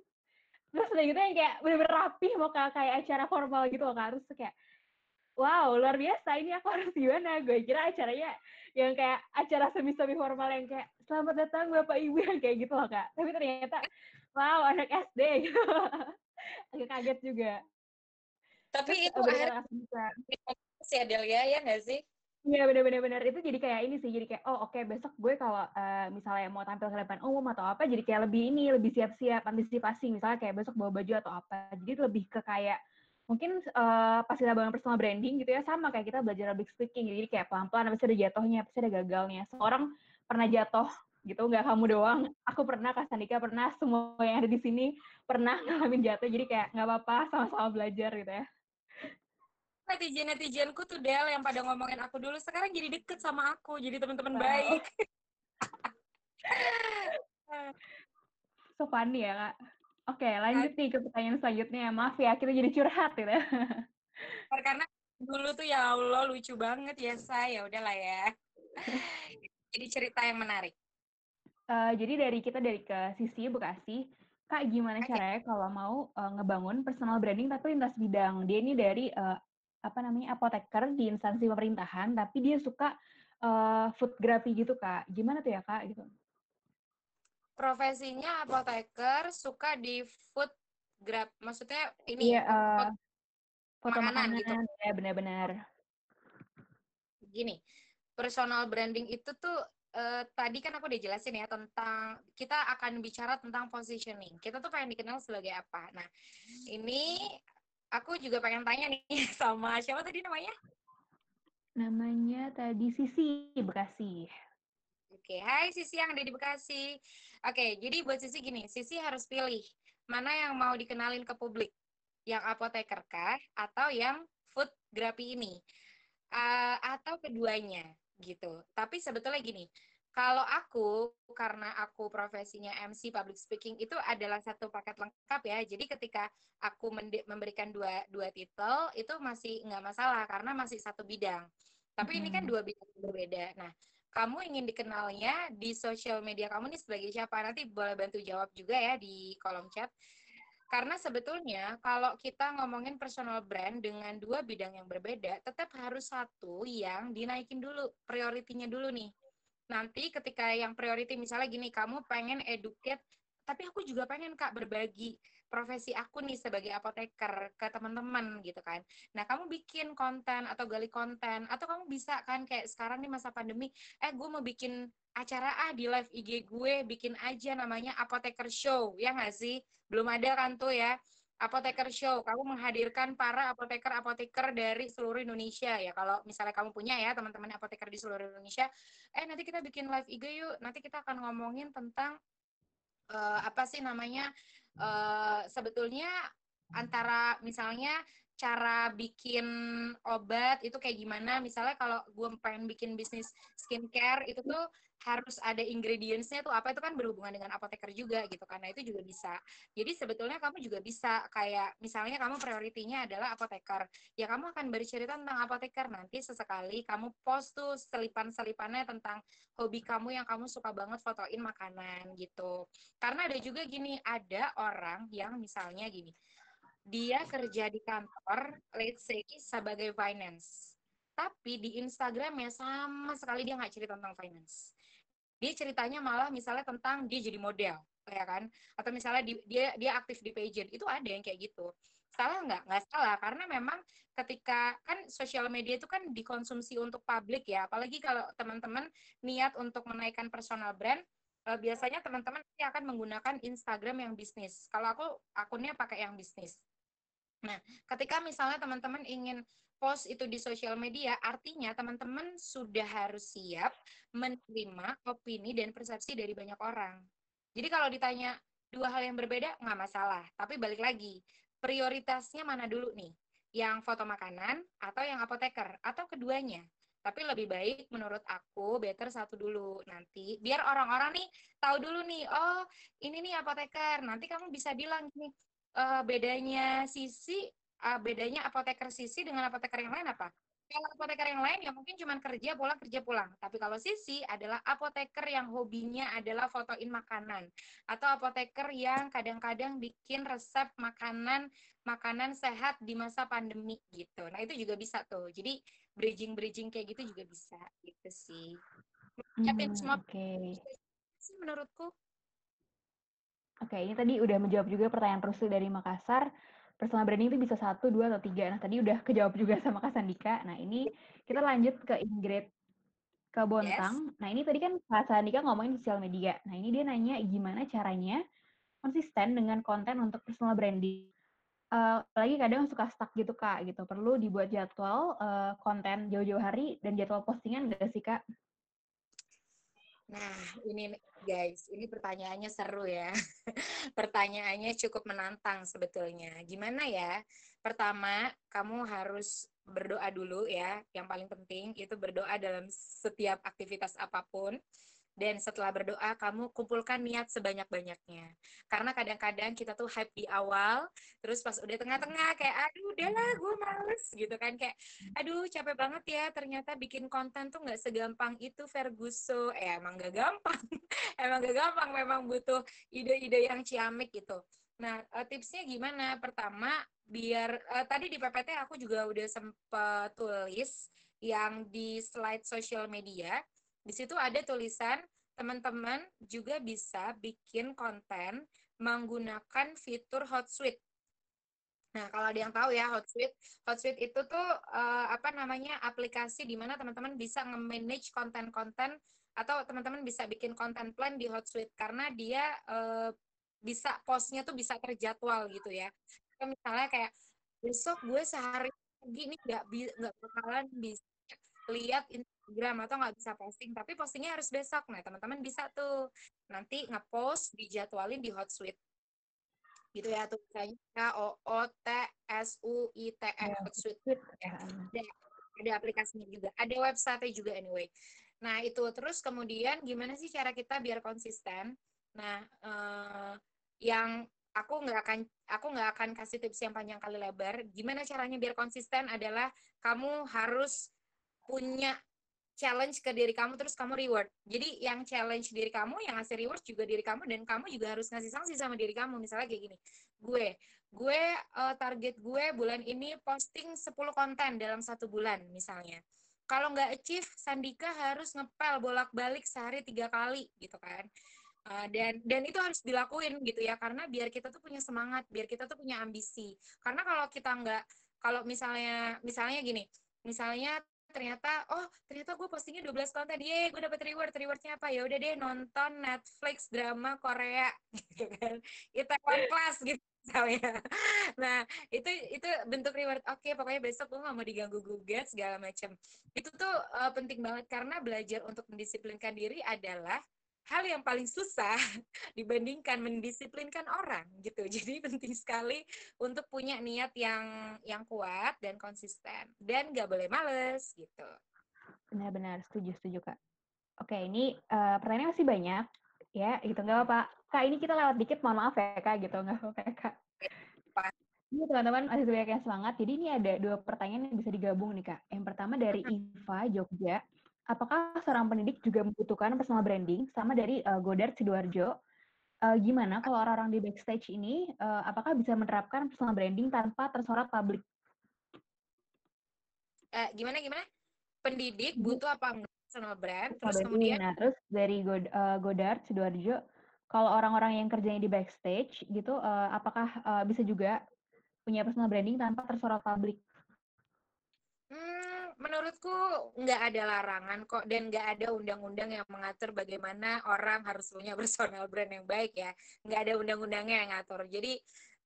terus udah gitu yang kayak bener-bener rapi mau kayak, kayak acara formal gitu loh terus kayak wow luar biasa ini aku harus gimana? Gue kira acaranya yang kayak acara semi-semi formal yang kayak selamat datang bapak ibu yang kayak gitu loh kak. Tapi ternyata wow anak SD gitu. Agak kaget juga. Tapi terus, itu akhirnya si Adelia ya nggak sih Iya benar-benar itu jadi kayak ini sih jadi kayak oh oke okay, besok gue kalau uh, misalnya mau tampil ke depan umum atau apa jadi kayak lebih ini lebih siap-siap antisipasi. Misalnya kayak besok bawa baju atau apa. Jadi lebih ke kayak mungkin uh, pas kita bangun personal branding gitu ya sama kayak kita belajar public speaking. Jadi kayak pelan-pelan pasti ada jatuhnya pasti ada gagalnya. Seorang pernah jatuh gitu nggak kamu doang. Aku pernah Kak Sandika pernah semua yang ada di sini pernah ngalamin jatuh. Jadi kayak nggak apa-apa sama-sama belajar gitu ya netizen-netizenku tuh Del yang pada ngomongin aku dulu sekarang jadi deket sama aku, jadi teman-teman wow. baik. so funny ya kak. Oke lanjut nih ke pertanyaan selanjutnya. Maaf ya kita jadi curhat gitu. Karena dulu tuh ya Allah lucu banget ya saya, udahlah ya. jadi cerita yang menarik. Uh, jadi dari kita dari ke sisi Bekasi, Kak gimana okay. caranya kalau mau uh, ngebangun personal branding tapi lintas bidang? Dia ini dari uh, apa namanya apoteker di instansi pemerintahan tapi dia suka uh, foodgrafi gitu kak. Gimana tuh ya kak gitu? Profesinya apoteker suka di food grab maksudnya ini yeah, uh, foto makanan, gitu. Ya benar-benar. Gini personal branding itu tuh uh, tadi kan aku udah jelasin ya tentang kita akan bicara tentang positioning. Kita tuh pengen dikenal sebagai apa. Nah ini aku juga pengen tanya nih sama siapa tadi namanya? Namanya tadi Sisi Bekasi. Oke, hai Sisi yang ada di Bekasi. Oke, jadi buat Sisi gini, Sisi harus pilih mana yang mau dikenalin ke publik. Yang apoteker kah atau yang food grafi ini? Uh, atau keduanya gitu. Tapi sebetulnya gini, kalau aku, karena aku profesinya MC public speaking itu adalah satu paket lengkap ya. Jadi ketika aku memberikan dua dua titel itu masih nggak masalah karena masih satu bidang. Tapi hmm. ini kan dua bidang berbeda. Nah, kamu ingin dikenalnya di sosial media kamu nih sebagai siapa? Nanti boleh bantu jawab juga ya di kolom chat. Karena sebetulnya kalau kita ngomongin personal brand dengan dua bidang yang berbeda, tetap harus satu yang dinaikin dulu, prioritinya dulu nih. Nanti ketika yang priority misalnya gini, kamu pengen educate, tapi aku juga pengen Kak berbagi profesi aku nih sebagai apoteker ke teman-teman gitu kan. Nah, kamu bikin konten atau gali konten atau kamu bisa kan kayak sekarang nih masa pandemi, eh gue mau bikin acara ah di live IG gue bikin aja namanya apoteker show. Ya nggak sih? Belum ada kan tuh ya apoteker show. Kamu menghadirkan para apoteker apoteker dari seluruh Indonesia ya. Kalau misalnya kamu punya ya teman-teman apoteker di seluruh Indonesia eh nanti kita bikin live IG yuk. Nanti kita akan ngomongin tentang uh, apa sih namanya uh, sebetulnya antara misalnya cara bikin obat itu kayak gimana? Misalnya kalau gue pengen bikin bisnis skincare itu tuh harus ada ingredientsnya tuh apa? Itu kan berhubungan dengan apoteker juga gitu karena itu juga bisa. Jadi sebetulnya kamu juga bisa kayak misalnya kamu prioritinya adalah apoteker. Ya kamu akan bercerita tentang apoteker. Nanti sesekali kamu post tuh selipan-selipannya tentang hobi kamu yang kamu suka banget fotoin makanan gitu. Karena ada juga gini ada orang yang misalnya gini dia kerja di kantor let's say sebagai finance. Tapi di Instagramnya sama sekali dia nggak cerita tentang finance. Dia ceritanya malah misalnya tentang dia jadi model ya kan? Atau misalnya di, dia dia aktif di pageant. Itu ada yang kayak gitu. Salah nggak? Nggak salah karena memang ketika kan sosial media itu kan dikonsumsi untuk publik ya. Apalagi kalau teman-teman niat untuk menaikkan personal brand eh, biasanya teman-teman akan menggunakan Instagram yang bisnis. Kalau aku akunnya pakai yang bisnis nah ketika misalnya teman-teman ingin post itu di sosial media, artinya teman-teman sudah harus siap menerima opini dan persepsi dari banyak orang. Jadi kalau ditanya dua hal yang berbeda, nggak masalah. Tapi balik lagi, prioritasnya mana dulu nih? Yang foto makanan atau yang apoteker? Atau keduanya? Tapi lebih baik menurut aku better satu dulu nanti biar orang-orang nih tahu dulu nih oh ini nih apoteker nanti kamu bisa bilang nih uh, bedanya sisi uh, bedanya apoteker sisi dengan apoteker yang lain apa? Kalau apoteker yang lain ya mungkin cuma kerja pulang kerja pulang. Tapi kalau sisi adalah apoteker yang hobinya adalah fotoin makanan atau apoteker yang kadang-kadang bikin resep makanan makanan sehat di masa pandemi gitu. Nah, itu juga bisa tuh. Jadi bridging-bridging kayak gitu juga bisa gitu sih. Hmm, semua okay. menurutku. Oke, okay, ini tadi udah menjawab juga pertanyaan Rusli dari Makassar personal branding itu bisa satu, dua, atau tiga. Nah, tadi udah kejawab juga sama Kak Sandika. Nah, ini kita lanjut ke Ingrid ke Bontang. Yes. Nah, ini tadi kan Kak Sandika ngomongin sosial media. Nah, ini dia nanya gimana caranya konsisten dengan konten untuk personal branding. Uh, lagi kadang suka stuck gitu kak gitu perlu dibuat jadwal uh, konten jauh-jauh hari dan jadwal postingan gak sih kak? Nah, ini guys, ini pertanyaannya seru ya. pertanyaannya cukup menantang sebetulnya. Gimana ya? Pertama, kamu harus berdoa dulu ya. Yang paling penting itu berdoa dalam setiap aktivitas apa pun. Dan setelah berdoa, kamu kumpulkan niat sebanyak-banyaknya. Karena kadang-kadang kita tuh hype di awal, terus pas udah tengah-tengah kayak, aduh udahlah gue males gitu kan. Kayak, aduh capek banget ya ternyata bikin konten tuh nggak segampang itu Ferguso. Eh emang gak gampang. emang gak gampang, memang butuh ide-ide yang ciamik gitu. Nah, uh, tipsnya gimana? Pertama, biar uh, tadi di PPT aku juga udah sempat tulis yang di slide sosial media di situ ada tulisan teman-teman juga bisa bikin konten menggunakan fitur Hotsuite. Nah, kalau ada yang tahu ya Hotsuite, Hotsuite itu tuh uh, apa namanya aplikasi di mana teman-teman bisa nge-manage konten-konten atau teman-teman bisa bikin konten plan di Hotsuite karena dia uh, bisa postnya tuh bisa terjadwal gitu ya. Misalnya kayak besok gue sehari gini nggak nggak bakalan bisa lihat Instagram atau nggak bisa posting, tapi postingnya harus besok. Nah, teman-teman bisa tuh nanti ngepost dijadwalin di Hotsuite. Gitu ya tuh misalnya O O T S U I T E ya, Hotsuite. Ya. Ada, ada aplikasinya juga, ada website juga anyway. Nah, itu terus kemudian gimana sih cara kita biar konsisten? Nah, eh, yang aku nggak akan aku nggak akan kasih tips yang panjang kali lebar. Gimana caranya biar konsisten adalah kamu harus punya challenge ke diri kamu terus kamu reward. Jadi yang challenge diri kamu, yang ngasih reward juga diri kamu dan kamu juga harus ngasih sanksi sama diri kamu. Misalnya kayak gini. Gue, gue uh, target gue bulan ini posting 10 konten dalam satu bulan misalnya. Kalau nggak achieve, Sandika harus ngepel bolak-balik sehari tiga kali gitu kan. Uh, dan dan itu harus dilakuin gitu ya karena biar kita tuh punya semangat, biar kita tuh punya ambisi. Karena kalau kita nggak kalau misalnya misalnya gini, misalnya ternyata oh ternyata gue postingnya 12 konten ye gue dapet reward. Rewardnya apa? Ya udah deh nonton Netflix drama Korea. Gitu kan. Itaewon Class gitu misalnya. Nah itu itu bentuk reward. Oke pokoknya besok gue gak mau diganggu gugat segala macam itu tuh uh, penting banget karena belajar untuk mendisiplinkan diri adalah hal yang paling susah dibandingkan mendisiplinkan orang gitu. Jadi penting sekali untuk punya niat yang yang kuat dan konsisten dan gak boleh males gitu. Benar-benar setuju setuju kak. Oke ini uh, pertanyaan masih banyak ya gitu nggak apa kak ini kita lewat dikit mohon maaf ya kak gitu nggak apa-apa ya, kak. Ini teman-teman masih banyak yang semangat. Jadi ini ada dua pertanyaan yang bisa digabung nih kak. Yang pertama dari Iva Jogja apakah seorang pendidik juga membutuhkan personal branding sama dari uh, Godard Sidoarjo? Uh, gimana kalau orang-orang di backstage ini uh, apakah bisa menerapkan personal branding tanpa tersorot publik? Uh, gimana gimana? Pendidik butuh apa personal brand? Terus branding. kemudian nah, terus dari God, uh, Godard Sidoarjo, kalau orang-orang yang kerjanya di backstage gitu, uh, apakah uh, bisa juga punya personal branding tanpa tersorot publik? Hmm, menurutku nggak ada larangan kok dan nggak ada undang-undang yang mengatur bagaimana orang harus punya personal brand yang baik ya. Nggak ada undang-undangnya yang ngatur. Jadi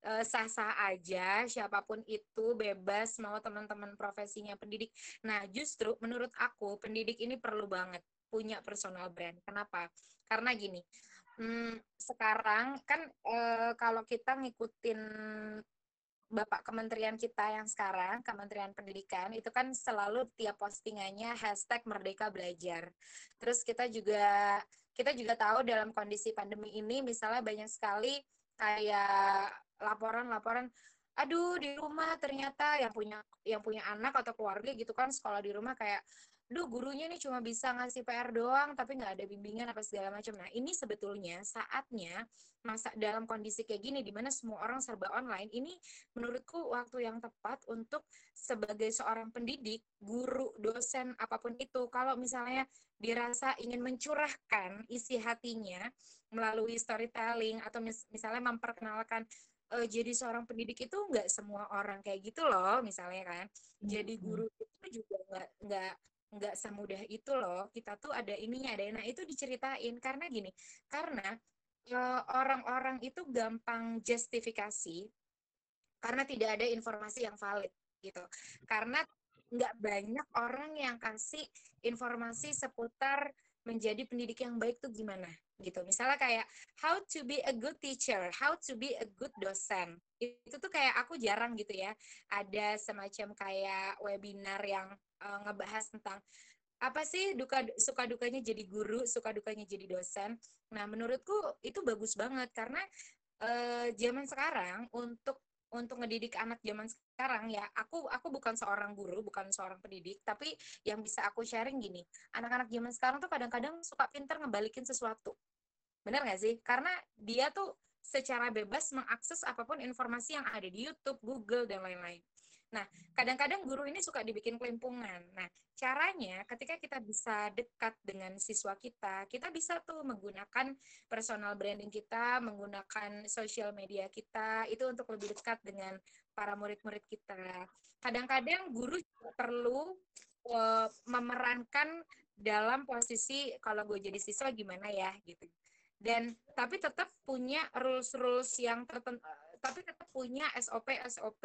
eh, sah-sah aja siapa pun itu bebas mau teman-teman profesinya pendidik. Nah, justru menurut aku pendidik ini perlu banget punya personal brand. Kenapa? Karena gini, hmm, sekarang kan e, kalau kita ngikutin Bapak Kementerian kita yang sekarang, Kementerian Pendidikan, itu kan selalu tiap postingannya hashtag Merdeka Belajar. Terus kita juga kita juga tahu dalam kondisi pandemi ini, misalnya banyak sekali kayak laporan-laporan, aduh di rumah ternyata yang punya yang punya anak atau keluarga gitu kan sekolah di rumah kayak duh gurunya nih cuma bisa ngasih PR doang tapi nggak ada bimbingan apa segala macam. Nah ini sebetulnya saatnya masa dalam kondisi kayak gini di mana semua orang serba online ini menurutku waktu yang tepat untuk sebagai seorang pendidik, guru, dosen apa pun itu kalau misalnya dirasa ingin mencurahkan isi hatinya melalui storytelling atau mis misalnya memperkenalkan uh, jadi seorang pendidik itu nggak semua orang kayak gitu loh misalnya kan jadi guru itu juga nggak nggak nggak semudah itu loh. Kita tuh ada ininya ada nah itu diceritain. Karena gini karena eh, orang-orang itu gampang justifikasi karena tidak ada informasi yang valid gitu. Karena nggak banyak orang yang kasih informasi seputar menjadi pendidik yang baik tuh gimana gitu. Misalnya kayak how to be a good teacher how to be a good dosen itu tuh kayak aku jarang gitu ya ada semacam kayak webinar yang uh, ngebahas tentang apa sih duka suka dukanya jadi guru, suka dukanya jadi dosen. Nah, menurutku itu bagus banget karena uh, zaman sekarang untuk untuk ngedidik anak zaman sekarang ya aku aku bukan seorang guru bukan seorang pendidik tapi yang bisa aku sharing gini anak-anak zaman sekarang tuh kadang-kadang suka pinter ngebalikin sesuatu benar nggak sih karena dia tuh secara bebas mengakses apa pun informasi yang ada di YouTube, Google dan lain-lain. Nah, kadang-kadang guru ini suka dibikin kelimpungan. Nah, caranya ketika kita bisa dekat dengan siswa kita, kita bisa tuh menggunakan personal branding kita, menggunakan sosial media kita, itu untuk lebih dekat dengan para murid-murid kita. Kadang-kadang guru perlu uh, memerankan dalam posisi kalau gue jadi siswa gimana ya gitu. Dan tapi tetap punya rules-rules yang tertentu tapi tetap punya SOP SOP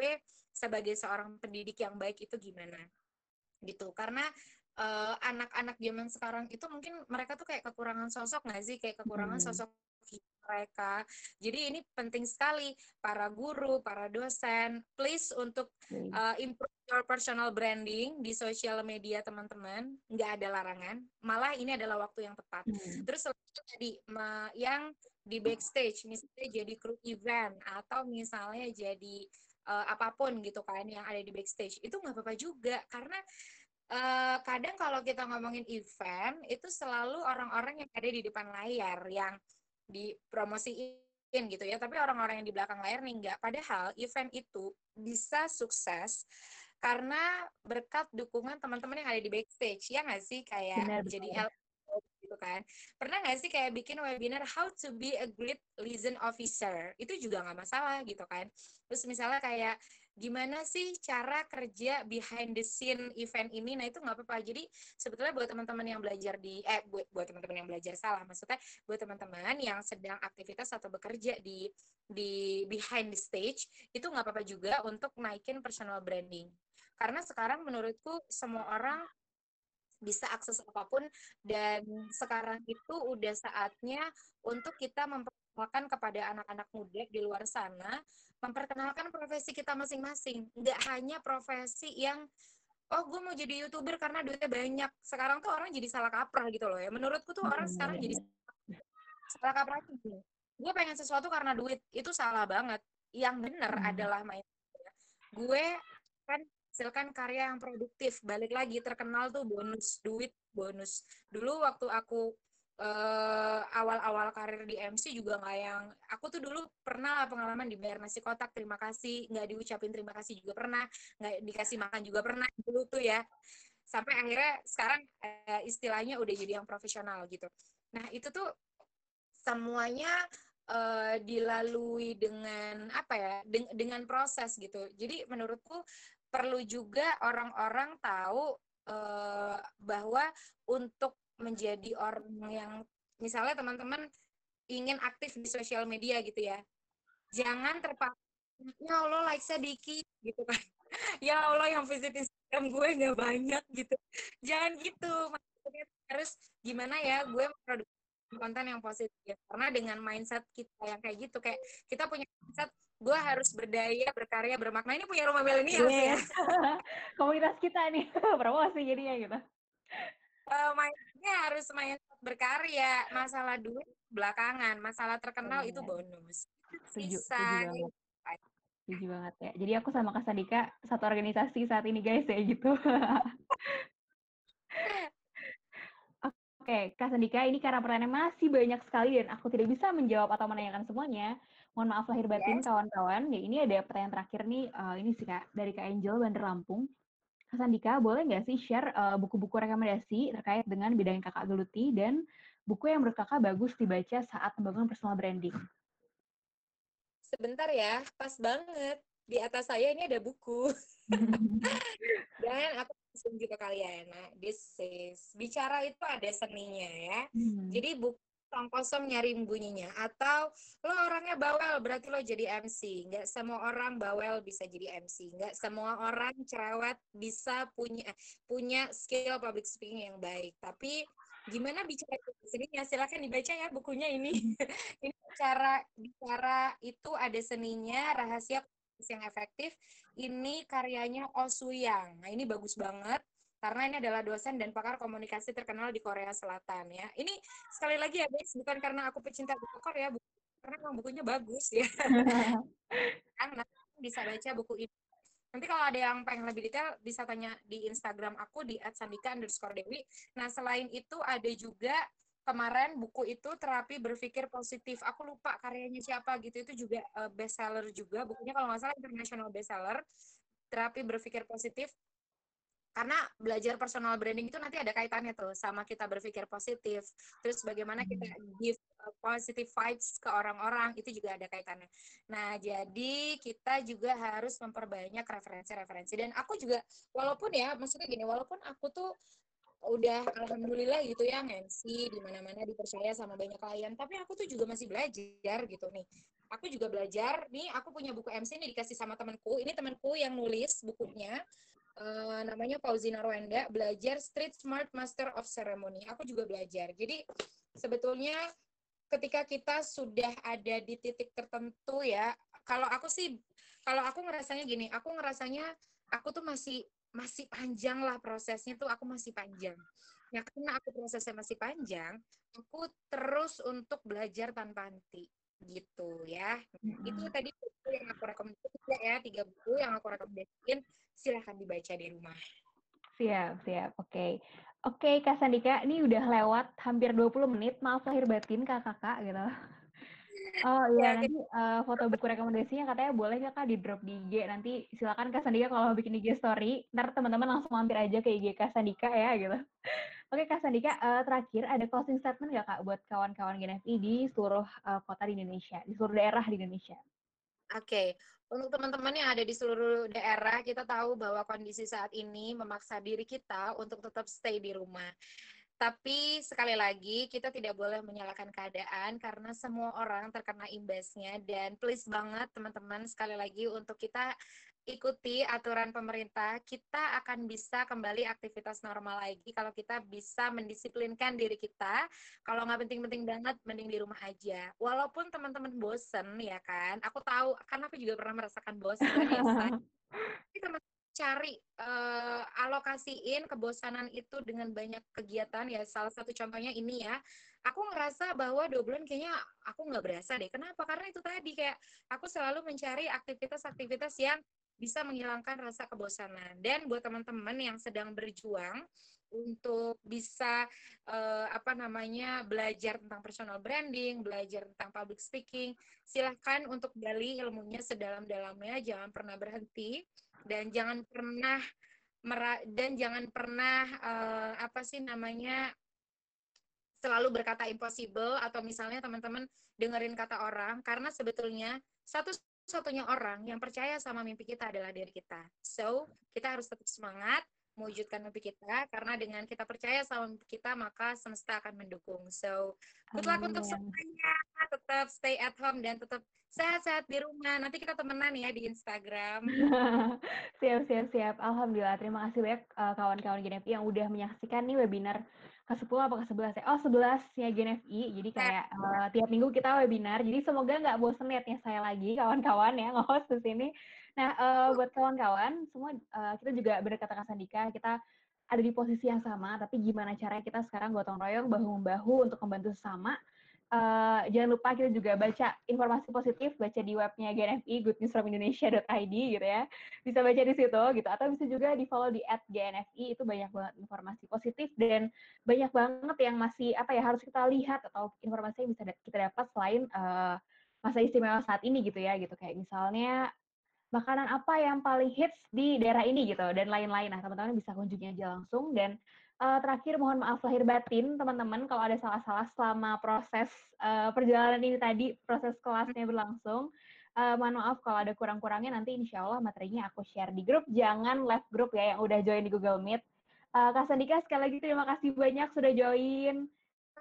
sebagai seorang pendidik yang baik itu gimana? Gitu. Karena eh, anak-anak uh, zaman sekarang itu mungkin mereka tuh kayak kekurangan sosok nggak sih? Kayak kekurangan hmm. sosok mereka. Jadi ini penting sekali para guru, para dosen, please untuk uh, improve your personal branding di sosial media teman-teman. Nggak ada larangan, malah ini adalah waktu yang tepat. Hmm. Terus tadi yang di backstage, misalnya jadi kru event atau misalnya jadi uh, apa pun gitu kan yang ada di backstage, itu nggak apa-apa juga karena uh, kadang kalau kita ngomongin event itu selalu orang-orang yang ada di depan layar yang dipromosiin gitu ya. Tapi orang-orang yang di belakang layar nih enggak padahal event itu bisa sukses karena berkat dukungan teman-teman yang ada di backstage. Ya nggak sih? Kayak Benar, jadi gitu kan. Pernah nggak sih kayak bikin webinar how to be a great liaison officer? Itu juga nggak masalah gitu kan. Terus misalnya kayak gimana sih cara kerja behind the scene event ini? Nah itu nggak apa-apa. Jadi sebetulnya buat teman-teman yang belajar di eh buat buat teman-teman yang belajar salah maksudnya buat teman-teman yang sedang aktivitas atau bekerja di di behind the stage itu nggak apa-apa juga untuk naikin personal branding. Karena sekarang menurutku semua orang bisa akses apa pun dan sekarang itu udah saatnya untuk kita memperkenalkan kepada anak-anak muda di luar sana memperkenalkan profesi kita masing-masing. Nggak hanya profesi yang oh gue mau jadi youtuber karena duitnya banyak. Sekarang tuh orang jadi salah kaprah gitu loh ya. Menurutku tuh orang sekarang jadi salah kaprah gitu gue pengen sesuatu karena duit. Itu salah banget. Yang benar hmm. adalah main gue kan hasilkan karya yang produktif. Balik lagi terkenal tuh bonus duit bonus. Dulu waktu aku uh, awal-awal karir di MC juga nggak yang aku tuh dulu pernah pengalaman dibayar nasi kotak terima kasih nggak diucapin terima kasih juga pernah nggak dikasih makan juga pernah dulu tuh ya. Sampai akhirnya sekarang uh, istilahnya udah jadi yang profesional gitu. Nah itu tuh semuanya uh, dilalui dengan apa ya de dengan proses gitu. Jadi menurutku perlu juga orang-orang tahu uh, bahwa untuk menjadi orang yang misalnya teman-teman ingin aktif di sosial media gitu ya. Jangan terpaku ya Allah like saya dikit gitu kan. Ya Allah yang visit Instagram gue nggak banyak gitu. Jangan gitu maksudnya harus gimana ya gue memproduksi konten yang positif. Karena dengan mindset kita yang kayak gitu kayak kita punya mindset gue harus berdaya berkarya bermakna. Ini punya rumah milenial ya komunitas kita nih promosi jadinya gitu uh, mindsetnya harus mindset berkarya masalah duit belakangan masalah terkenal yeah. itu bonus setuju, bisa setuju banget. setuju banget ya jadi aku sama Kak Sadika satu organisasi saat ini guys ya gitu Oke, Kak Sandika, ini karena pertanyaan masih banyak sekali dan aku tidak bisa menjawab atau menanyakan semuanya. Mohon maaf lahir batin kawan-kawan. Yes. Ya, ini ada pertanyaan terakhir nih, uh, ini sih Kak, dari Kak Angel Bandar Lampung. Kak Sandika, boleh nggak sih share eh, buku-buku rekomendasi terkait dengan bidang yang kakak geluti dan buku yang menurut kakak bagus dibaca saat membangun personal branding? Sebentar ya, pas banget. Di atas saya ini ada buku. dan aku langsung ke kalian. Nah, this is bicara itu ada seninya ya. Hmm. Jadi buku kosong kosong nyari bunyinya. Atau lo orangnya bawel berarti lo jadi MC nggak semua orang bawel bisa jadi MC nggak semua orang cerewet bisa punya punya skill public speaking yang baik. Tapi gimana bicara seninya silakan dibaca ya bukunya ini. Ini cara bicara itu ada seninya rahasia yang efektif. Ini karyanya Osuyang nah ini bagus banget karena ini adalah dosen dan pakar komunikasi terkenal di Korea Selatan ya. Ini sekali lagi ya guys, bukan karena aku pecinta buku Korea, karena memang bukunya bagus ya. kan bisa baca buku ini. Nanti kalau ada yang pengen lebih detail bisa tanya di Instagram aku di @sandika underscore dewi. Nah selain itu ada juga kemarin buku itu terapi berpikir positif. Aku lupa karyanya siapa gitu. Itu juga uh, bestseller juga. Bukunya kalau nggak salah international bestseller. Terapi berpikir positif karena belajar personal branding itu nanti ada kaitannya tuh sama kita berpikir positif. Terus bagaimana kita hmm. give positive vibes ke orang-orang itu juga ada kaitannya. Nah jadi kita juga harus memperbanyak referensi-referensi. Dan aku juga walaupun ya maksudnya gini walaupun aku tuh udah alhamdulillah gitu ya MC di mana-mana dipercaya sama banyak klien tapi aku tuh juga masih belajar gitu nih. Aku juga belajar nih aku punya buku MC ini dikasih sama temanku. Ini temanku yang nulis bukunya uh, namanya Fauzina Rwenda belajar Street Smart Master of Ceremony. Aku juga belajar. Jadi sebetulnya ketika kita sudah ada di titik tertentu ya, kalau aku sih kalau aku ngerasanya gini, aku ngerasanya aku tuh masih masih panjang lah prosesnya tuh aku masih panjang. Ya karena aku prosesnya masih panjang, aku terus untuk belajar tanpa henti gitu ya. Mm-hmm. Itu tadi buku yang aku rekomendasikan ya, tiga buku yang aku rekomendasikan silahkan dibaca di rumah. Siap, siap. Oke. Oke, Kak Sandika, ini udah lewat hampir 20 menit. Maaf lahir batin Kakak gitu. Oh Ya, iya, oke. nanti uh, foto buku rekomendasinya katanya boleh nggak Kak di drop di IG. Nanti silakan Kak Sandika kalau mau bikin IG story, ntar teman-teman langsung mampir aja ke IG Kak Sandika ya gitu. Oke Kak Sandika, uh, terakhir ada closing statement nggak Kak buat kawan-kawan GNFI di seluruh uh, kota di Indonesia, di seluruh daerah di Indonesia? Oke, untuk teman-teman yang ada di seluruh daerah, kita tahu bahwa kondisi saat ini memaksa diri kita untuk tetap stay di rumah. Tapi sekali lagi kita tidak boleh menyalahkan keadaan karena semua orang terkena imbasnya dan please banget teman-teman sekali lagi untuk kita ikuti aturan pemerintah, kita akan bisa kembali aktivitas normal lagi kalau kita bisa mendisiplinkan diri kita. Kalau nggak penting-penting banget, mending di rumah aja. Walaupun teman-teman bosen ya kan, aku tahu karena aku juga pernah merasakan bosen ya. Tapi teman cari uh, alokasiin kebosanan itu dengan banyak kegiatan ya salah satu contohnya ini ya aku ngerasa bahwa dua bulan kayaknya aku nggak berasa deh kenapa karena itu tadi kayak aku selalu mencari aktivitas-aktivitas yang bisa menghilangkan rasa kebosanan. Dan buat teman-teman yang sedang berjuang untuk bisa uh, apa namanya belajar tentang personal branding, belajar tentang public speaking, silahkan untuk gali ilmunya sedalam-dalamnya, jangan pernah berhenti dan jangan pernah dan jangan pernah uh, apa sih namanya selalu berkata impossible atau misalnya teman-teman dengerin kata orang. Karena sebetulnya satu satunya orang yang percaya sama mimpi kita adalah diri kita. So, kita harus tetap semangat mewujudkan mimpi kita karena dengan kita percaya sama mimpi kita maka semesta akan mendukung. So, good luck untuk semuanya. Tetap stay at home dan tetap sehat-sehat di rumah. Nanti kita temenan ya di Instagram. siap, siap, siap. Alhamdulillah. Terima kasih banyak uh, kawan-kawan GNFI yang udah menyaksikan nih webinar ke-10 apa ke-11 ya? Oh, 11 ya GNFI. Jadi kayak uh, tiap minggu kita webinar. Jadi semoga nggak bosen liatnya saya lagi, kawan-kawan ya, nge-host di sini. Nah, uh, buat kawan-kawan, semua uh, kita juga benar kata Kak Sandika, kita ada di posisi yang sama, tapi gimana caranya kita sekarang gotong royong, bahu-membahu untuk membantu sesama, Uh, jangan lupa kita juga baca informasi positif, baca di webnya GNFI, goodnewsfromindonesia.id gitu ya. Bisa baca di situ gitu, atau bisa juga di follow di at GNFI, itu banyak banget informasi positif dan banyak banget yang masih apa ya harus kita lihat atau informasi yang bisa kita dapat selain uh, masa istimewa saat ini gitu ya gitu kayak misalnya makanan apa yang paling hits di daerah ini gitu dan lain-lain. Nah teman-teman bisa kunjungi aja langsung dan uh, terakhir mohon maaf lahir batin teman-teman kalau ada salah-salah selama proses uh, perjalanan ini tadi proses kelasnya berlangsung. Uh, mohon maaf kalau ada kurang-kurangnya nanti insya Allah materinya aku share di grup. Jangan left grup ya yang udah join di Google Meet. Uh, Kak Sandika sekali lagi terima kasih banyak sudah join.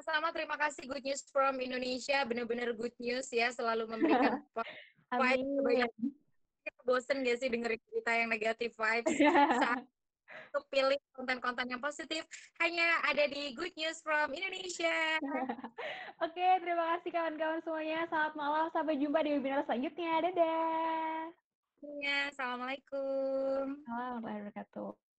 Sama terima kasih Good News from Indonesia benar-benar good news ya selalu memberikan Amin. Bosen gak sih dengerin cerita yang negatif vibes? Saat untuk pilih konten-konten yang positif hanya ada di Good News from Indonesia. Oke, terima kasih kawan-kawan semuanya. Selamat malam, sampai jumpa di webinar selanjutnya. Dadah. Ya, Assalamualaikum. Assalamualaikum warahmatullahi wabarakatuh.